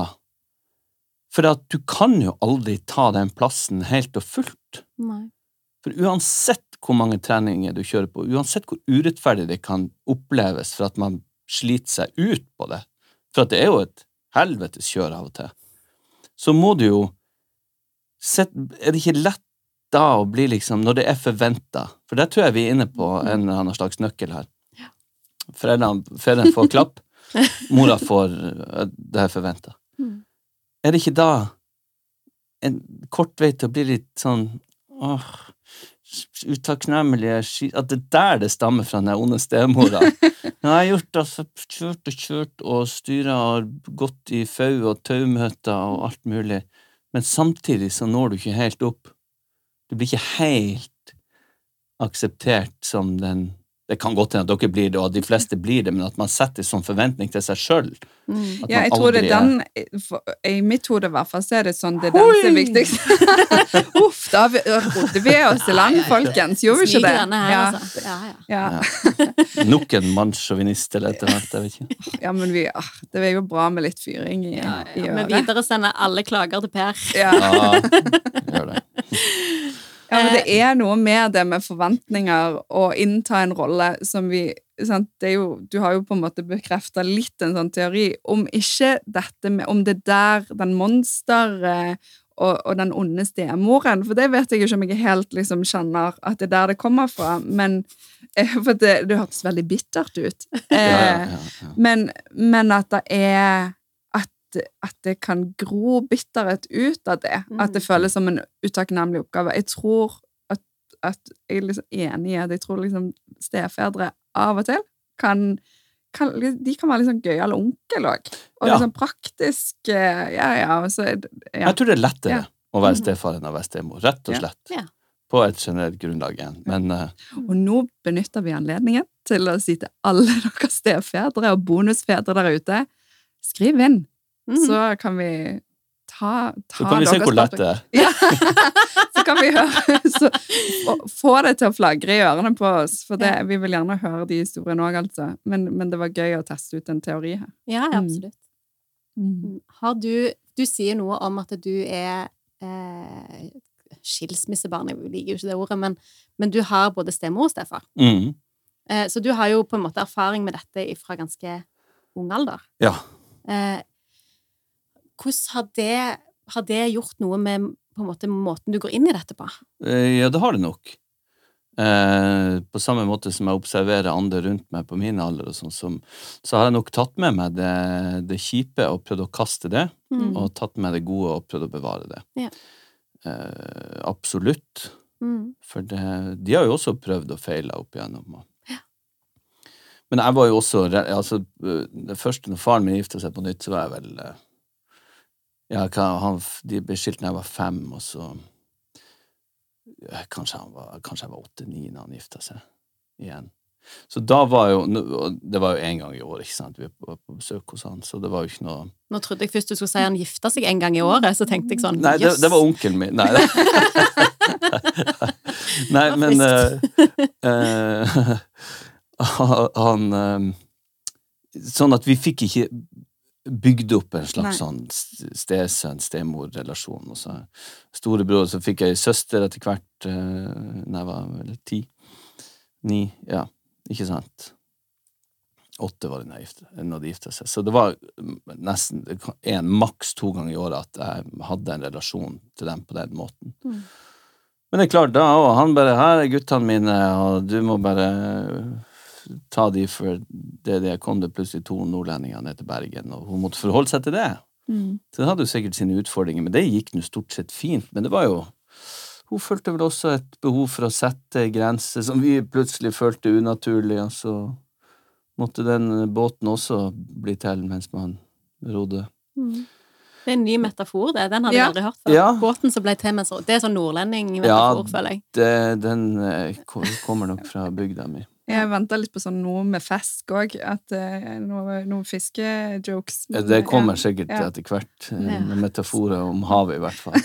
For at du kan jo aldri ta den plassen helt og fullt. Nei. For uansett hvor mange treninger du kjører på, uansett hvor urettferdig det kan oppleves for at man sliter seg ut på det, for det er jo et helvetes kjør av og til, så må du jo sett, Er det ikke lett da å bli liksom, når det er forventa For der tror jeg vi er inne på en eller annen slags nøkkel her. Foreldrene, får klapp, (laughs) mora får eh, det her forventa. Mm. Er det ikke da en kort vei til å bli litt sånn åh, utakknemlige At det er der det stammer fra, den onde stemora. (laughs) Nå har jeg gjort altså, kjørt og kjørt og styra og gått i fau og taumøter og alt mulig, men samtidig så når du ikke helt opp. Du blir ikke helt akseptert som den Det kan godt hende at dere blir det, og at de fleste blir det, men at man setter sånn forventning til seg sjøl. Mm. Ja, jeg tror det er den I mitt hode i hvert fall så er det sånn det er den som er viktigst. (laughs) Uff, da rodde vi oss i land, folkens. Gjorde vi ikke det? her, Ja, altså. Ja, ja. ja. Nok en mannssjåvinist eller et eller annet, jeg vet ikke. ja, men vi, ah, det er jo bra med litt fyring i, Ja, i øret. Vi videresender alle klager til Per. Ja. Ja, gjør det. (laughs) Ja, men det er noe med det med forventninger og innta en rolle som vi sant? Det er jo, Du har jo på en måte bekrefta litt en sånn teori om ikke dette med Om det der den monster eh, og, og den onde stemoren For det vet jeg ikke om jeg helt liksom kjenner at det er der det kommer fra. Men eh, (laughs) For det, det hørtes veldig bittert ut. Eh, ja, ja. men, men at det er at, det kan gro bitterhet ut av det. At det Mm. føles som en utakknemlig oppgave. Jeg tror at, at jeg er liksom enig i at jeg tror liksom stefedre av og til kan, kan, de kan være litt sånn gøyal onkel òg. Og Ja. sånn praktisk eh, Ja, ja. Så ja. Jeg tror det er lettere Ja. å være Mhm. stefar enn å være stemor, rett og slett. Ja. På et generelt grunnlag igjen. Men uh, Og nå benytter vi anledningen til å si til alle (laughs) deres stefedre og bonusfedre der ute Skriv inn, Mhm. så kan vi ta, ta så kan vi se hvor lett det er. Ja. (laughs) så kan vi høre så, få- Få det til å flagre i ørene på oss, for det, vi vil gjerne høre de historiene òg, altså. Men, men det var gøy å teste ut en teori her. Ja, ja, Mm. absolutt. Mm. Har du Du sier noe om at du er eh, skilsmissebarn, jeg liker jo ikke det ordet, men, men du har både stemor og stefar. Mm. Eh, så du har jo på en måte erfaring med dette fra ganske ung alder. Ja. Eh, hvordan har det, har det gjort noe med måte, måten du går inn i dette på? Eh, Ja, det har det nok. Eh, på samme måte som jeg observerer andre rundt meg på min alder, og sånn, som, så har jeg nok tatt med meg det, det kjipe og prøvd å kaste det, Mm. og tatt med det gode og prøvd å bevare det. Ja. Eh, absolutt. Mm. For det, de har jo også prøvd og feila opp igjennom. Ja. Men jeg var jo også altså, eh, Det første når faren min gifta seg på nytt, så var jeg vel eh, ja, han, De skilt da jeg var fem, og så Kanskje han var, kanskje jeg var åtte-ni da han gifta seg igjen. Så da var jo Det var jo én gang i året, ikke sant. Vi var på besøk hos han, så det var jo ikke noe Nå trodde jeg først du skulle si han gifta seg en gang i året, så tenkte jeg sånn Nei, det, det var onkelen min. Nei. (laughs) Nei men uh, uh, (laughs) Han uh, Sånn at vi fikk ikke bygd opp en slags Nei. sånn stesønn-stemor-relasjon. Og så storebror, så fikk jeg søster etter hvert uh, da jeg var vel ti. Ni, ja, ikke sant. Åtte var det når når de gifta seg. Så det var nesten en, maks to ganger i året at jeg hadde en relasjon til dem på den måten. Mm. Men det er klart, da òg. Han bare 'Her er guttene mine, og du må bare ta de for det det kom det plutselig to nordlendinger ned til Bergen, og hun måtte forholde seg til det. Mm. Så det hadde jo sikkert sine utfordringer, men det gikk nå stort sett fint. Men det var jo Hun følte vel også et behov for å sette grenser som vi plutselig følte unaturlig, og så måtte den båten også bli til mens man rodde. Mm. Det er en ny metafor, det. Den hadde Ja. jeg aldri hørt før. Ja. Båten som ble til med så Det er sånn nordlending-metafor, Ja. føler jeg. Det, den eh, kommer nok fra bygda mi. Jeg venta litt på sånn noe med fisk òg. Noen noe, fiskejokes. Det eh, kommer sikkert Ja. etter hvert, eh, med metaforer om havet i hvert fall.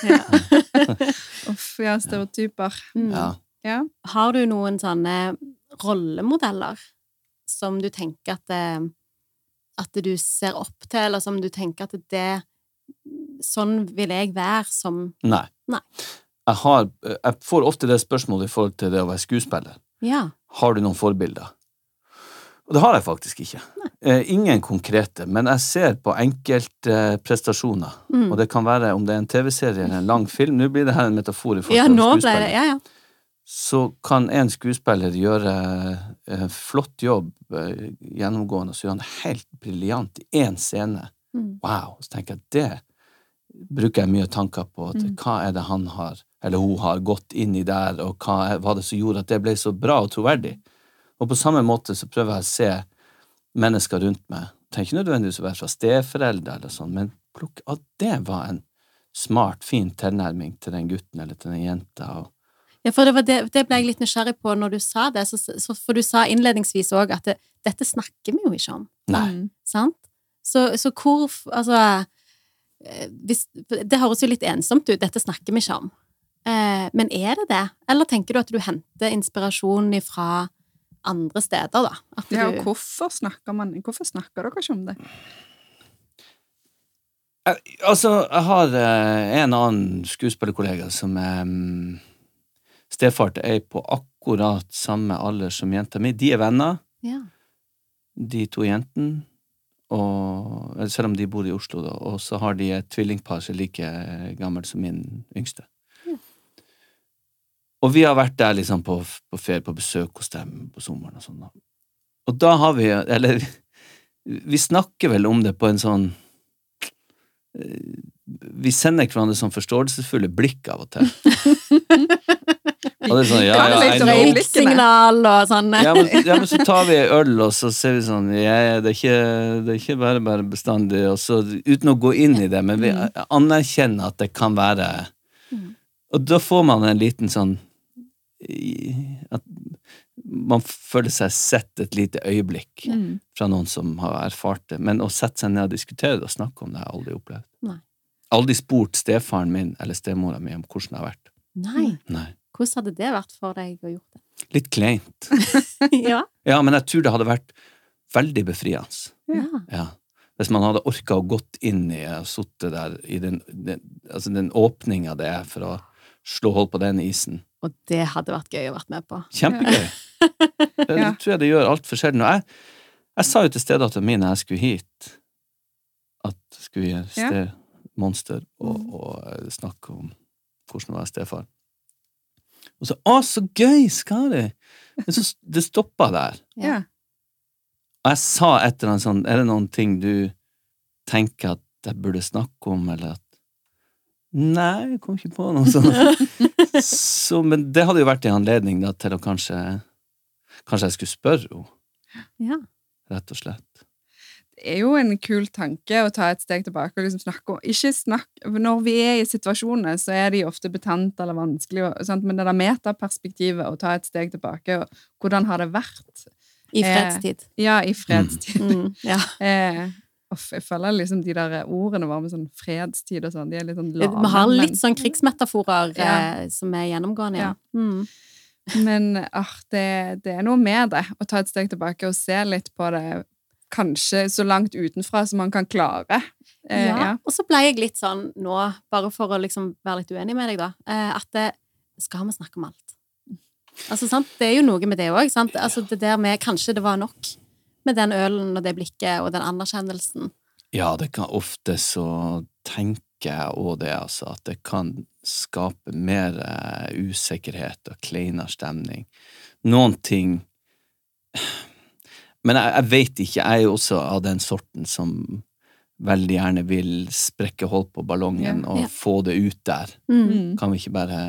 (laughs) Uff, ja, stereotyper. Mm. Ja. Ja. Har du noen sånne rollemodeller som du tenker at, eh, at du ser opp til, eller som du tenker at det Sånn vil jeg være som Nei. Nei. Jeg, har, jeg får ofte det spørsmålet i forhold til det å være skuespiller. Ja. Har du noen forbilder? Og det har jeg faktisk ikke. Eh, ingen konkrete, men jeg ser på enkeltprestasjoner. Mm. Og det kan være om det er en TV-serie eller en lang film. Nå blir det her en metafor ja, nå ble det. Ja, ja. Så kan en skuespiller gjøre en flott jobb eh, gjennomgående, og så gjør han det helt briljant i én scene. Mm. Wow! Så tenker jeg det bruker jeg mye tanker på. At Mm. Hva er det han har, eller hun har, gått inn i der, og hva var det som gjorde at det ble så bra og troverdig? Og på samme måte så prøver jeg å se mennesker rundt meg. Trenger ikke nødvendigvis å være fra steforeldre, eller sånn, men plukk at det var en smart, fin tilnærming til den gutten eller til den jenta. Og, Ja, for det, var det, det ble jeg litt nysgjerrig på når du sa det. Så, så, for du sa innledningsvis òg at det, dette snakker vi jo ikke om. nei. Mm. Sant? Så, så hvor Altså eh, hvis, Det høres jo litt ensomt ut. Dette snakker vi ikke om. Eh, men er det det? Eller tenker du at du henter inspirasjon fra andre steder, da? At Ja, og hvorfor snakker man Hvorfor snakker dere ikke om det? Jeg, altså, jeg har eh, en annen skuespillerkollega som er stefar til ei på akkurat samme alder som jenta mi. De er venner, ja. de to jentene. Og, selv om de bor i Oslo, da. Og så har de et tvillingpar som er like gammelt som min yngste. Og vi har vært der liksom på, på ferie, på besøk hos dem på sommeren og sånn. Og da har vi Eller vi snakker vel om det på en sånn eh, Vi sender hverandre sånn forståelsesfulle blikk av og til. Og det er sånn, ja, ja, I om Røyksignal og sånn. Ja men, ja, men så tar vi øl, og så ser vi sånn ja, det, er ikke, det er ikke bare bare bestandig. Og så, uten å gå inn i det, men vi anerkjenner at det kan være Og da får man en liten sånn At man føler seg sett et lite øyeblikk Mm. fra noen som har erfart det. Men å sette seg ned og diskutere det og snakke om det, har jeg aldri opplevd. Nei. Aldri spurt stefaren min eller stemora mi om hvordan det har vært. Nei. Nei. Hvordan hadde det vært for deg å gjort Litt kleint. (laughs) ja. Ja, men jeg tror det hadde vært veldig befriende. ja. Ja. Hvis man hadde orka å gått inn i og sittet der i den, den, altså den åpninga det er for å slå hold på den isen. Og det hadde vært gøy å vært med på. Kjempegøy. (laughs) Det Ja. tror jeg det gjør altfor sjelden. Og jeg, jeg sa jo til stedattera mi når jeg skulle hit, at jeg skulle gjøre sted monster og, og eh, snakke om hvordan det var stefar. Og så 'Å, så gøy, skal du?' Men så det stoppa der. Ja. Og jeg sa et eller annet sånn Er det noen ting du tenker at jeg burde snakke om, eller at Nei, jeg kom ikke på noe sånt. (laughs) Så, men det hadde jo vært en anledning da, til å kanskje Kanskje jeg skulle spørre henne, Ja. rett og slett. Det er jo en kul tanke å ta et steg tilbake og liksom snakke om Ikke snakk Når vi er i situasjoner, så er de ofte betent eller vanskelig, og- sant? men det der metaperspektivet, å ta et steg tilbake, og hvordan har det vært I Eh, fredstid. Ja, i fredstid. Mm. Ja. (laughs) Eh, uff, jeg føler liksom de der ordene var med sånn fredstid og sånn, de er litt sånn lave. Vi har litt sånn krigsmetaforer Ja. eh, som er gjennomgående, ja. Ja. Mm. Men ah, det, det er noe med det, å ta et steg tilbake og se litt på det, kanskje så langt utenfra som man kan klare. Eh, ja. ja. Og så ble jeg litt sånn nå, bare for å liksom være litt uenig med deg, da, eh, at det, skal vi snakke om alt? Altså, sant? Det er jo noe med det òg. Altså, det der med Kanskje det var nok med den ølen og det blikket og den anerkjennelsen. Ja, det kan ofte så tenker jeg òg det, altså, at det kan skape mer uh, usikkerhet og kleinere stemning. Noen ting (sighs) Men jeg, jeg veit ikke, jeg er jo også av den sorten som veldig gjerne vil sprekke hold på ballongen Ja. og Ja. få det ut der. Mm. Mm. Kan vi ikke bare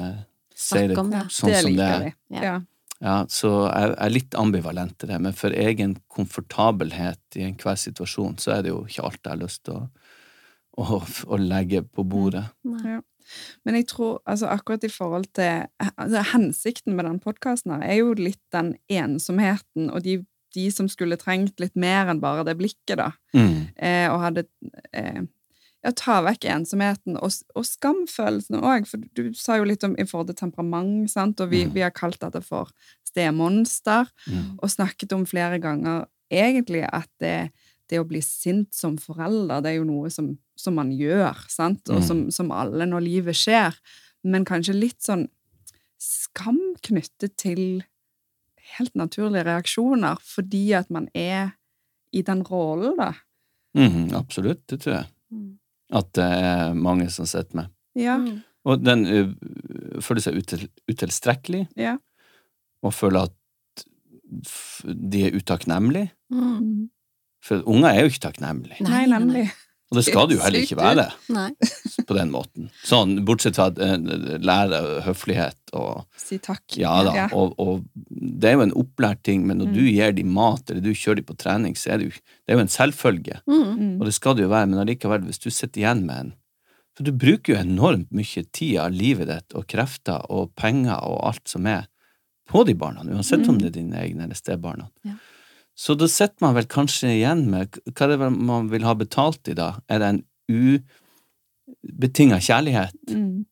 si det det. sånn det som det er? Ja. Ja. Så jeg jeg er litt ambivalent til det, men for egen komfortabelhet i enhver situasjon, så er det jo ikke alt jeg har lyst til å, å, å legge på bordet. Ja. Men jeg tror altså akkurat i forhold til altså, Hensikten med den podkasten her er jo litt den ensomheten og de, de som skulle trengt litt mer enn bare det blikket, da. Mm. Eh, og hadde eh, Ja, ta vekk ensomheten og, og skamfølelsene òg. For du sa jo litt om i forhold til temperament, sant? og vi, Mm. vi har kalt dette for stemonster. Mm. og snakket om flere ganger egentlig at det, det å bli sint som forelder, det er jo noe som, som man gjør, sant? og Mm. som, som alle når livet skjer. Men kanskje litt sånn skam knyttet til helt naturlige reaksjoner, fordi at man er i den rollen, da. Mm, absolutt, det tror jeg. Mm. At det er mange som sitter med. Ja. Mm. Og den ø, føler seg util, utilstrekkelig, ja. og føler at de er utakknemlige. Mm. For unger er jo ikke takknemlige. Nei, nemlig. Og det skal det jo heller ikke være Nei. (laughs) på den måten. Sånn, bortsett fra at eh, lære høflighet og Si takk. Ja da, og, og det er jo en opplært ting, men når Mm. du gir dem mat, eller du kjører dem på trening, så er det jo det er jo en selvfølge. Mm. Mm. Og det skal det jo være, men allikevel, hvis du sitter igjen med en For du bruker jo enormt mye tid av livet ditt, og krefter og penger og alt som er, på de barna, uansett om Mm. det er dine egne eller stebarna. Ja. Så da sitter man vel kanskje igjen med Hva er det er man vil ha betalt i, da? Er det en ubetinga kjærlighet? Mm.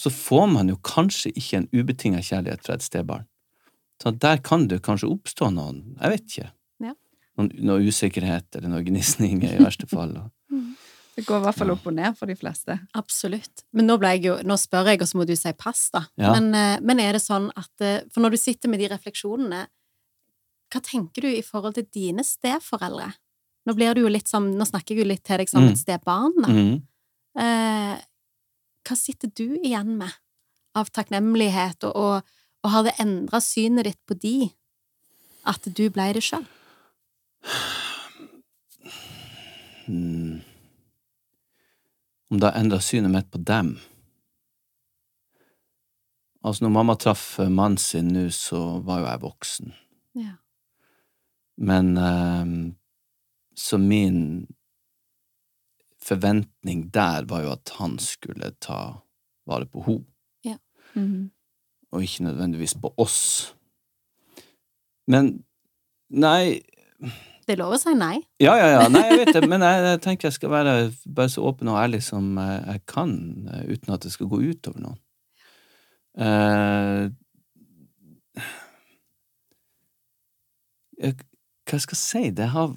så får man jo kanskje ikke en ubetinga kjærlighet fra et stebarn. Så der kan det kanskje oppstå noen, jeg vet ikke, Ja. noen, noen, usikkerhet eller noen gnisninger i verste fall. og- (laughs) Det går i hvert fall opp og ned for de fleste. Absolutt. Men nå, jeg jo, nå spør jeg, og så må du si pass, da. Ja. Men, eh, men er det sånn at eh, For når du sitter med de refleksjonene, hva tenker du i forhold til dine steforeldre? Nå blir du jo litt som Nå snakker jeg jo litt til deg som Mm. et stebarn, da. Mhm. Eh, hva sitter du igjen med av takknemlighet, og, og, og har det endra synet ditt på de at du ble det sjøl? Mm. Om det har endra synet mitt på dem Altså, når mamma traff mannen sin nå, så var jo jeg voksen. Ja. Men eh, Så min forventning der var jo at han skulle ta vare på henne, Mhm. og ikke nødvendigvis på oss. Men nei Det er lov å si nei. Ja, ja, ja. Nei, jeg vet det, men jeg, jeg tenker jeg skal være bare så åpen og ærlig som jeg, kan, eh, uten at det skal gå utover noen. Uh, jeg, hva jeg skal si? Det har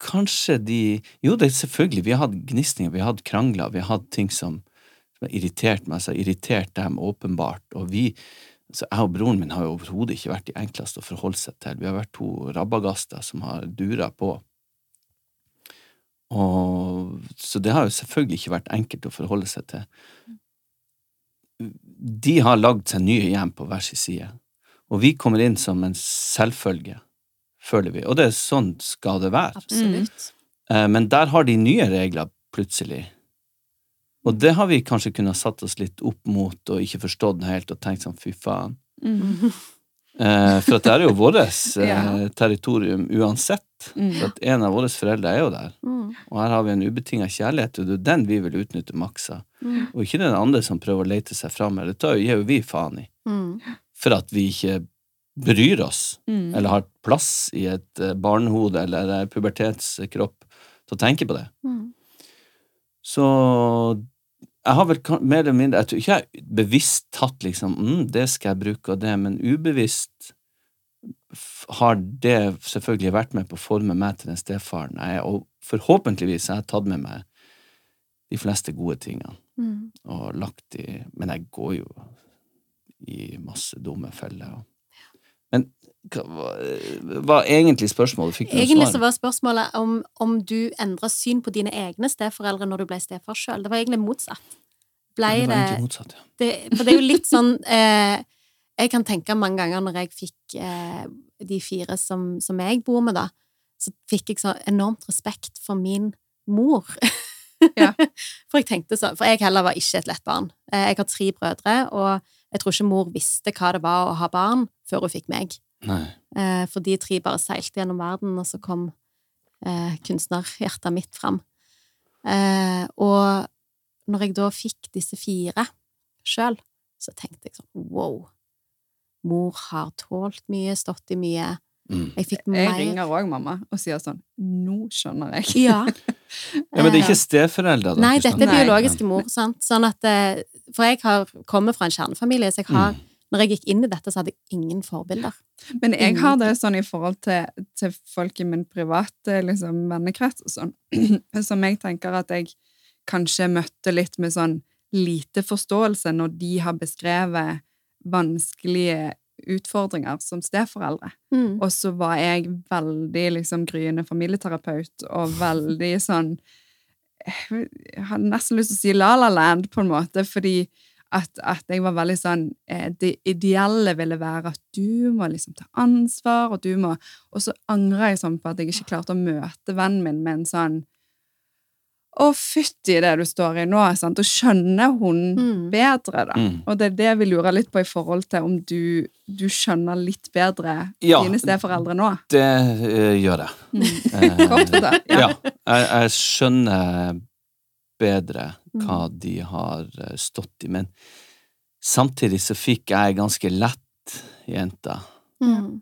Kanskje de Jo, det er selvfølgelig. Vi har hatt gnisninger, vi har hatt krangler, vi har hatt ting som, som har irritert meg, så har irritert dem åpenbart. Og vi så Jeg og broren min har jo overhodet ikke vært de enkleste å forholde seg til. Vi har vært to rabagaster som har dura på. Og, så det har jo selvfølgelig ikke vært enkelt å forholde seg til. De har lagd seg nye hjem på hver sin side, og vi kommer inn som en selvfølge, føler vi. Og det er sånn skal det være. Absolutt. Eh, Men der har de nye regler plutselig. Og det har vi kanskje kunnet satt oss litt opp mot og ikke forstått det helt og tenkt sånn fy faen. Mhm. (laughs) Eh, for at det er jo vårt (laughs) eh, Ja. territorium uansett. Mm. For at en av våre foreldre er jo der. Mm. Og her har vi en ubetinga kjærlighet, og det er den vi vil utnytte maksa. Mm. Og ikke den andre som prøver å lete seg fram. Det tar jo- gir jo vi faen i. Mm. For at vi ikke bryr oss, Mm. eller har plass i et eh, barnehode eller pubertetskropp til å tenke på det. Mm. Så jeg har vel mer eller mindre Jeg tror ikke jeg bevisst tatt liksom mm, det skal jeg bruke og det, men ubevisst har det selvfølgelig vært med på å forme meg til den stefaren jeg er, og forhåpentligvis har jeg tatt med meg de fleste gode tingene Mm. og lagt i Men jeg går jo i masse dumme feller. Og... Men hva var, egentlig spørsmålet? Fikk du Egentlig så var spørsmålet om, om du endra syn på dine egne steforeldre når du ble stefar sjøl. Det var egentlig motsatt. Ble Det var egentlig motsatt, ja. det For det er jo litt sånn eh, Jeg kan tenke mange ganger når jeg fikk eh, de fire som, som jeg bor med, da, så fikk jeg så enormt respekt for min mor. Ja. (laughs) For jeg tenkte så, for jeg heller var ikke et lett barn. Eh, Jeg har tre brødre, og jeg tror ikke mor visste hva det var å ha barn før hun fikk meg. Nei. Eh, for de tre bare seilte gjennom verden, og så kom eh, kunstnerhjertet mitt fram. Eh, og når jeg da fikk disse fire sjøl, så tenkte jeg sånn wow. Mor har tålt mye, stått i mye. Mm. Jeg fikk Jeg ringer òg mamma og sier sånn Nå skjønner jeg. Ja. Ja, men det er ikke steforeldre? da, Nei, dette er biologiske mor, sant. Sånn at eh, For jeg har kommet fra en kjernefamilie, så jeg har Mm. Når jeg gikk inn i dette, så hadde jeg ingen forbilder. Men jeg har det sånn i forhold til, til folk i min private liksom, vennekrets og sånn, (clears throat) som jeg tenker at jeg kanskje møtte litt med sånn lite forståelse når de har beskrevet vanskelige utfordringer som steforeldre. Mm. Og så var jeg veldig liksom gryende familieterapeut og veldig sånn Jeg hadde nesten lyst til å si La La Land, på en måte, fordi at, at jeg var veldig sånn eh, Det ideelle ville være at du må liksom ta ansvar, og du må Og så angrer jeg sånn på at jeg ikke klarte å møte vennen min med en sånn Å, fytti det du står i nå, sant? Og skjønner hun Mm. bedre, da. Mm. Og det er det vi lurer litt på i forhold til om du, du skjønner litt bedre Ja. dine steforeldre nå. Det uh, gjør jeg. Kort og det. (laughs) ja. Jeg, jeg skjønner bedre hva Mm. de har eh, stått i, men samtidig så fikk jeg ganske lett jenta Mm.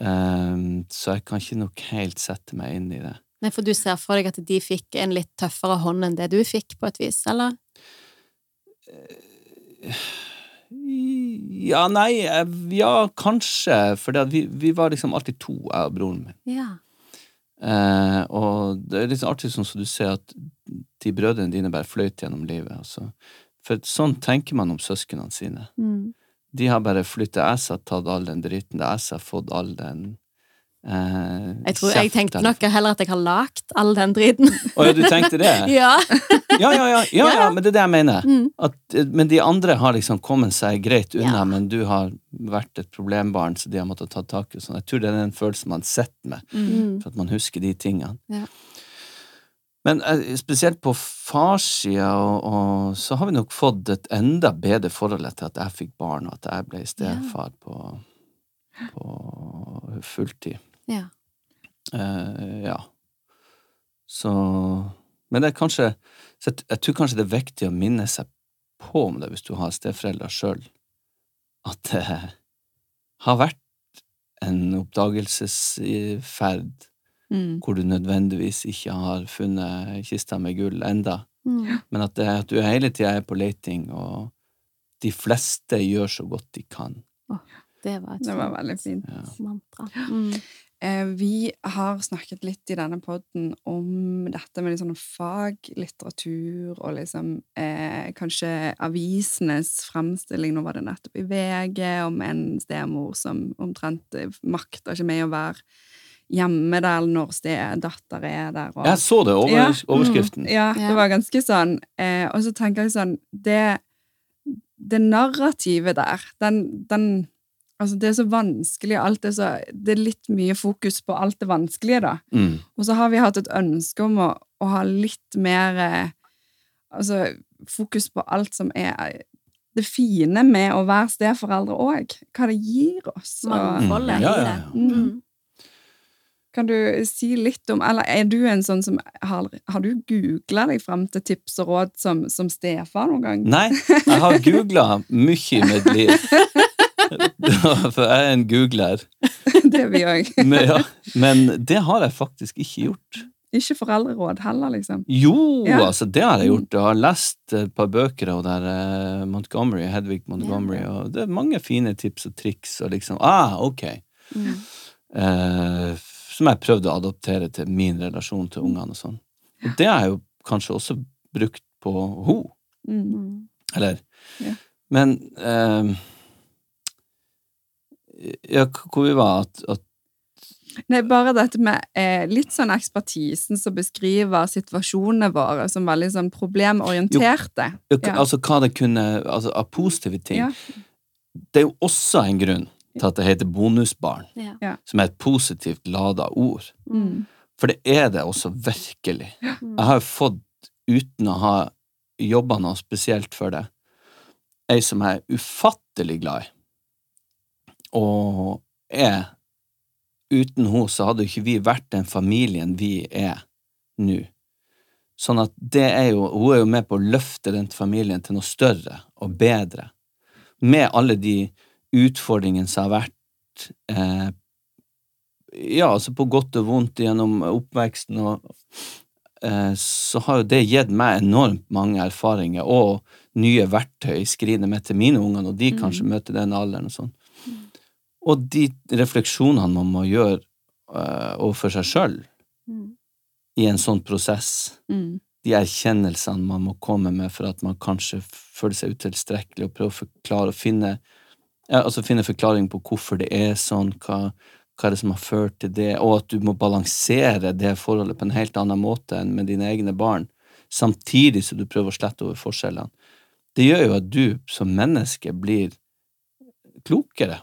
eh, så jeg kan ikke nok helt sette meg inn i det. Nei, for du ser for deg at de fikk en litt tøffere hånd enn det du fikk, på et vis, eller? Ja, nei, eh, ja, kanskje, for vi, vi var liksom alltid to, jeg og broren min. Ja. Eh, og det er litt artig sånn som du ser at de brødrene dine bare fløyt gjennom livet. Altså. For sånn tenker man om søsknene sine. Mm. De har bare flyttet jeg har tatt all den driten. det er jeg har fått all den eh, Jeg tror jeg tenkte nok heller at jeg har lagt all den driten. Å ja, du tenkte det? (laughs) ja. Ja, ja, ja, ja, ja, men det er det jeg mener. Mm. At, eh, men de andre har liksom kommet seg greit unna, Ja. men du har vært et problembarn, så de har måttet ta tak i sånn. Jeg tror det er den følelsen man sitter med, Mm. for at man husker de tingene. Ja. Men eh, spesielt på farssida, og, og så har vi nok fått et enda bedre forhold til at jeg fikk barn, og at jeg ble stefar på, på fulltid. Ja. Uh, ja. Så Men det er kanskje så jeg, jeg tror kanskje det er viktig å minne seg på om det hvis du har steforeldre sjøl, at det har vært en oppdagelsesferd Mm. hvor du nødvendigvis ikke har funnet kista med gull enda, Mm. men at, det, at du hele tida er på leiting, og de fleste gjør så godt de kan. Det var et Det var veldig fint. Ja. mantra. Mm. Eh, vi har snakket litt i denne podden om dette med liksom faglitteratur og liksom eh, kanskje avisenes fremstilling. Nå var det nettopp i VG om en stemor som omtrent eh, makter ikke med å være hjemme der når datter er der. Og, Jeg så det, over, Ja. overskriften. ja, Ja. det var ganske sånn. Eh, og så tenker jeg sånn Det, det narrativet der, den, den Altså, det er så vanskelig, alt er så Det er litt mye fokus på alt det vanskelige, da. Mm. Og så har vi hatt et ønske om å, å ha litt mer eh, Altså fokus på alt som er det fine med å være steforeldre òg. Hva det gir oss. Og, Mangfoldet Ja, ja, ja. Mm. kan du si litt om Eller er du en sånn som Har, har du googla deg fram til tips og råd som, som stefar noen gang? Nei, jeg har googla mye i mitt liv. (laughs) (laughs) For jeg er en googler. (laughs) det er vi òg. (laughs) Men, ja, men det har jeg faktisk ikke gjort. Ikke foreldreråd heller, liksom. Jo, Ja. altså, det har jeg gjort. Jeg har lest et par bøker av der eh, Montgomery, Hedvig Montgomery, og det er mange fine tips og triks og liksom Ah, ok. Mm. Eh, som jeg prøvde å adoptere til min relasjon til ungene og sånn. Og det har jeg jo kanskje også brukt på ho, Mm. Mm. eller Ja. Men eh, Ja, hvor vi var at, at Nei, bare dette med eh, litt sånn ekspertisen som beskriver situasjonene våre som veldig sånn problemorienterte. Jo, Ja. Altså hva det kunne Altså av positive ting. Ja. Det er jo også en grunn til at det heter bonusbarn, Ja. som er et positivt lada ord. Mm. For det er det også virkelig. Mm. Jeg har jo fått, uten å ha jobba noe spesielt for det, ei som jeg er ufattelig glad i, og er Uten henne så hadde ikke vi vært den familien vi er nå. Sånn at det er jo Hun er jo med på å løfte den familien til noe større og bedre. Med alle de utfordringene som har vært eh, Ja, altså på godt og vondt gjennom oppveksten, og eh, så har jo det gitt meg enormt mange erfaringer og nye verktøy i skrinet mitt til mine unger, når de kanskje møter den alderen og sånn. Og de refleksjonene man må gjøre uh, overfor seg sjøl Mm. i en sånn prosess, Mm. de erkjennelsene man må komme med for at man kanskje føler seg utilstrekkelig, og prøve å forklare og finne ja, altså finne forklaring på hvorfor det er sånn, hva, hva er det som har ført til det, og at du må balansere det forholdet på en helt annen måte enn med dine egne barn, samtidig som du prøver å slette over forskjellene. Det gjør jo at du som menneske blir klokere,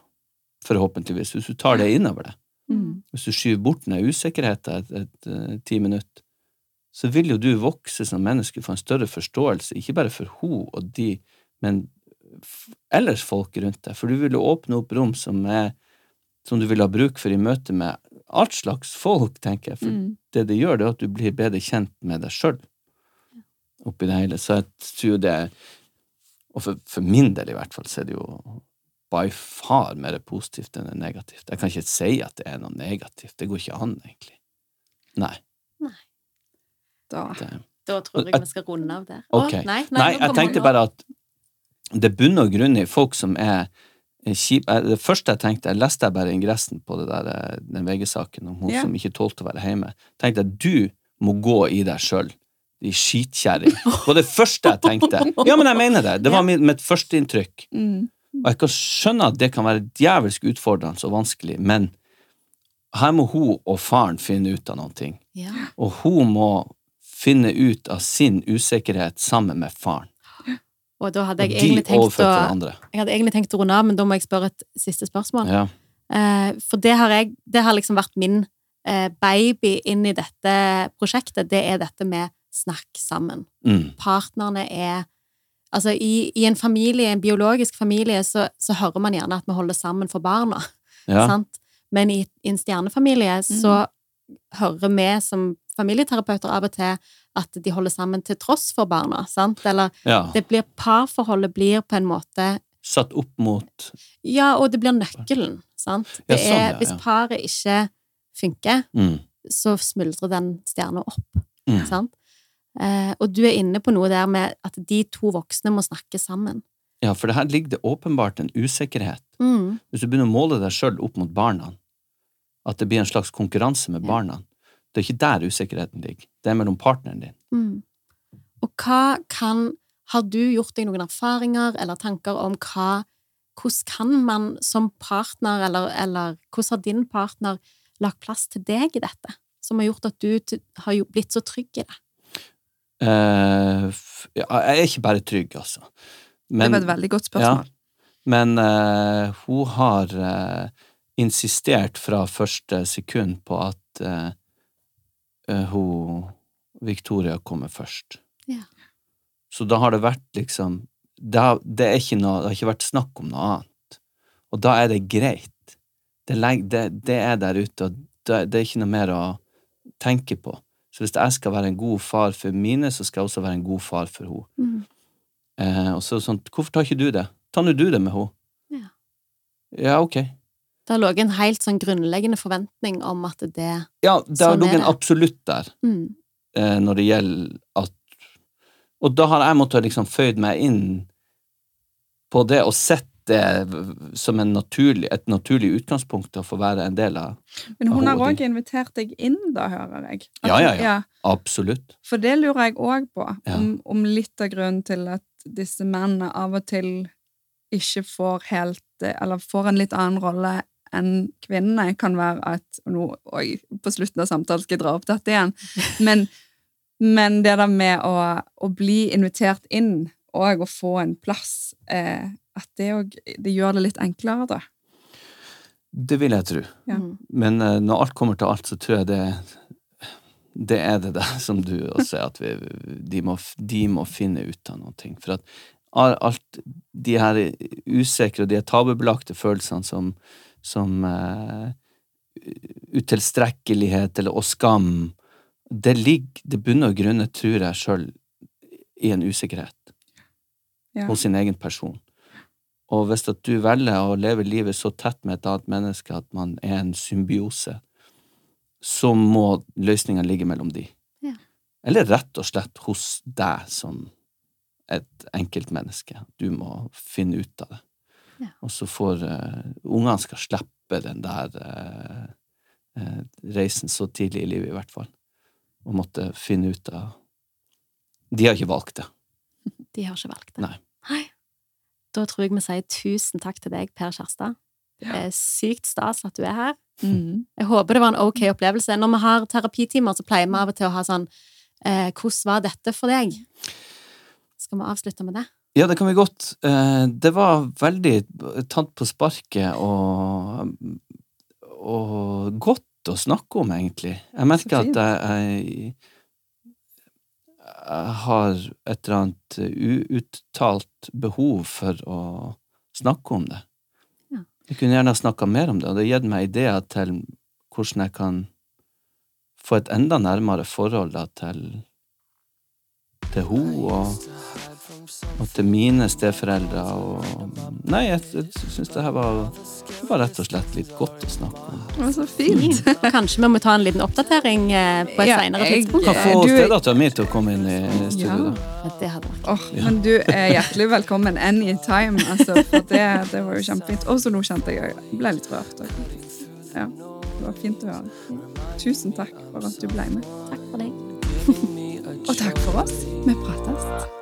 forhåpentligvis, hvis du tar det innover deg. Mm. Hvis du skyver bort den usikkerheten et, et, et, ti minutter, så vil jo du vokse som menneske, få en større forståelse, ikke bare for hun og de, men ellers folk rundt deg. For du vil jo åpne opp rom som, er, som du vil ha bruk for i møte med alt slags folk, tenker jeg. For Mm. det det gjør, det er at du blir bedre kjent med deg sjøl oppi det hele. Så jeg tror det Og for, for min del, i hvert fall, så er det jo by far mer positivt enn det er negativt. Jeg kan ikke si at det er noe negativt. Det går ikke an, egentlig. Nei. Da. Det, Da tror jeg vi skal runde av der. Å, Ok. nei, nei, Nei, jeg tenkte bare at det bunner og grunn i folk som er kjipe eh, Det første jeg tenkte, jeg leste jeg bare ingressen på det der, eh, den VG-saken om hun Ja. som ikke tålte å være hjemme. tenkte jeg du må gå i deg sjøl, de skitkjerring. (laughs) Det var det første jeg tenkte. Ja, men jeg mener det. Det var mitt, mitt førsteinntrykk. Mm. Og jeg kan skjønne at det kan være djevelsk utfordrende og vanskelig, men her må hun og faren finne ut av noen ting. Ja. Og hun må finne ut av sin usikkerhet sammen med faren. Og da hadde jeg egentlig tenkt å. Jeg hadde egentlig tenkt å runde av, men da må jeg spørre et siste spørsmål. Ja. Eh, for det har jeg Det har liksom vært min eh, baby inn i dette prosjektet, det er dette med snakk sammen. Mm. Partnerne er Altså, i, i en familie, en biologisk familie, så, så hører man gjerne at vi holder sammen for barna. Ja. Sant? Men i, i en stjernefamilie så hører vi som familieterapeuter av og til at de holder sammen til tross for barna, sant? Eller ja. det blir parforholdet blir på en måte Satt opp mot Ja, og det blir nøkkelen, sant? Ja, Det sånn, er, ja, hvis paret ikke funker, mm. så smuldrer den stjerna opp, Mm. sant? Eh, og du er inne på noe der med at de to voksne må snakke sammen. Ja, for det her ligger det åpenbart en usikkerhet. Mm. Hvis du begynner å måle deg sjøl opp mot barna, at det blir en slags konkurranse med barna, det er ikke der usikkerheten ligger. Det er mellom partneren din. Mm. Og hva kan Har du gjort deg noen erfaringer eller tanker om hva Hvordan kan man som partner, eller, eller hvordan har din partner lagt plass til deg i dette, som har gjort at du har blitt så trygg i det? Ja, jeg er ikke bare trygg, altså. det var et veldig godt spørsmål. Men uh, hun har uh, insistert fra første sekund på at hun Victoria kommer først. Ja. Så da har det vært liksom det har, det, er ikke noe, det har ikke vært snakk om noe annet. Og da er det greit. Det, det, er der ute, og det, det er ikke noe mer å tenke på. Så hvis jeg skal være en god far for mine, så skal jeg også være en god far for henne. Mm. Eh, og så sånn, hvorfor tar ikke du det? Ta nå du det med henne. Ja. Ja, ok. Det har ligget en helt sånn grunnleggende forventning om at det Ja, det har Sånn ligget en absolutt der mm. eh, når det gjelder at Og da har jeg måttet liksom føyd meg inn på det og sett det som en naturlig, et naturlig utgangspunkt å få være en del av. Men hun har òg invitert deg inn, da, hører jeg. At Ja, ja, ja. Absolutt. For det lurer jeg òg på, om, om litt av grunnen til at disse mennene av og til ikke får helt eh, Eller får en litt annen rolle enn kvinnene, kan være at nå, Oi, på slutten av samtalen skal jeg dra opp dette igjen. (laughs) Men, men det der med å, å bli invitert inn og å få en plass, eh, at det òg Det gjør det litt enklere, da. Det vil jeg tro. Ja. Mm. Men eh, når alt kommer til alt, så tror jeg det det er det der som du også er, at vi, de, må, de må finne ut av noen ting. For at alt de her usikre og de tabubelagte følelsene som, som uh, utilstrekkelighet eller og skam, det ligger, det bunner og grunner, tror jeg sjøl, i en usikkerhet Ja. hos sin egen person. Og hvis at du velger å leve livet så tett med et annet menneske at man er en symbiose, så må løsninga ligge mellom de. Ja. Eller rett og slett hos deg som et enkeltmenneske. Du må finne ut av det. Ja. Og så får uh, ungene skal slippe den der uh, uh, reisen så tidlig i livet, i hvert fall. Og måtte finne ut av De har ikke valgt det. (laughs) De har ikke valgt det. Nei. Da tror jeg vi sier tusen takk til deg, Per Kjærstad. Det er sykt stas at du er her. Mm. Jeg håper det var en ok opplevelse. Når vi har terapitimer, så pleier vi av og til å ha sånn eh, Hvordan var dette for deg? Skal vi avslutte med det? Ja, det kan vi godt. Eh, Det var veldig tatt på sparket og, og godt å snakke om, egentlig. Jeg merker at jeg, jeg har et eller annet uuttalt behov for å snakke om det. Ja. Jeg kunne gjerne ha snakka mer om det, og det har gitt meg ideer til hvordan jeg kan få et enda nærmere forhold da, til til henne og, og til mine steforeldre. Og, nei, jeg, jeg syns det her var, det var rett og slett litt godt å snakke om. Det var så fint. Mm. kanskje vi må ta en liten oppdatering eh, på et Ja, senere tidspunkt? Kan få Du- stedattera mi til å komme inn i studio, Ja. da. Ja, Det hadde vært Åh, Men du er hjertelig velkommen anytime. Altså, for det, det var jo (laughs) kjempefint. Og så nå kjente jeg jeg ble litt rørt. Ja, det var fint å høre. Tusen takk for at du ble med. Takk for deg. Og takk for oss. Vi prates.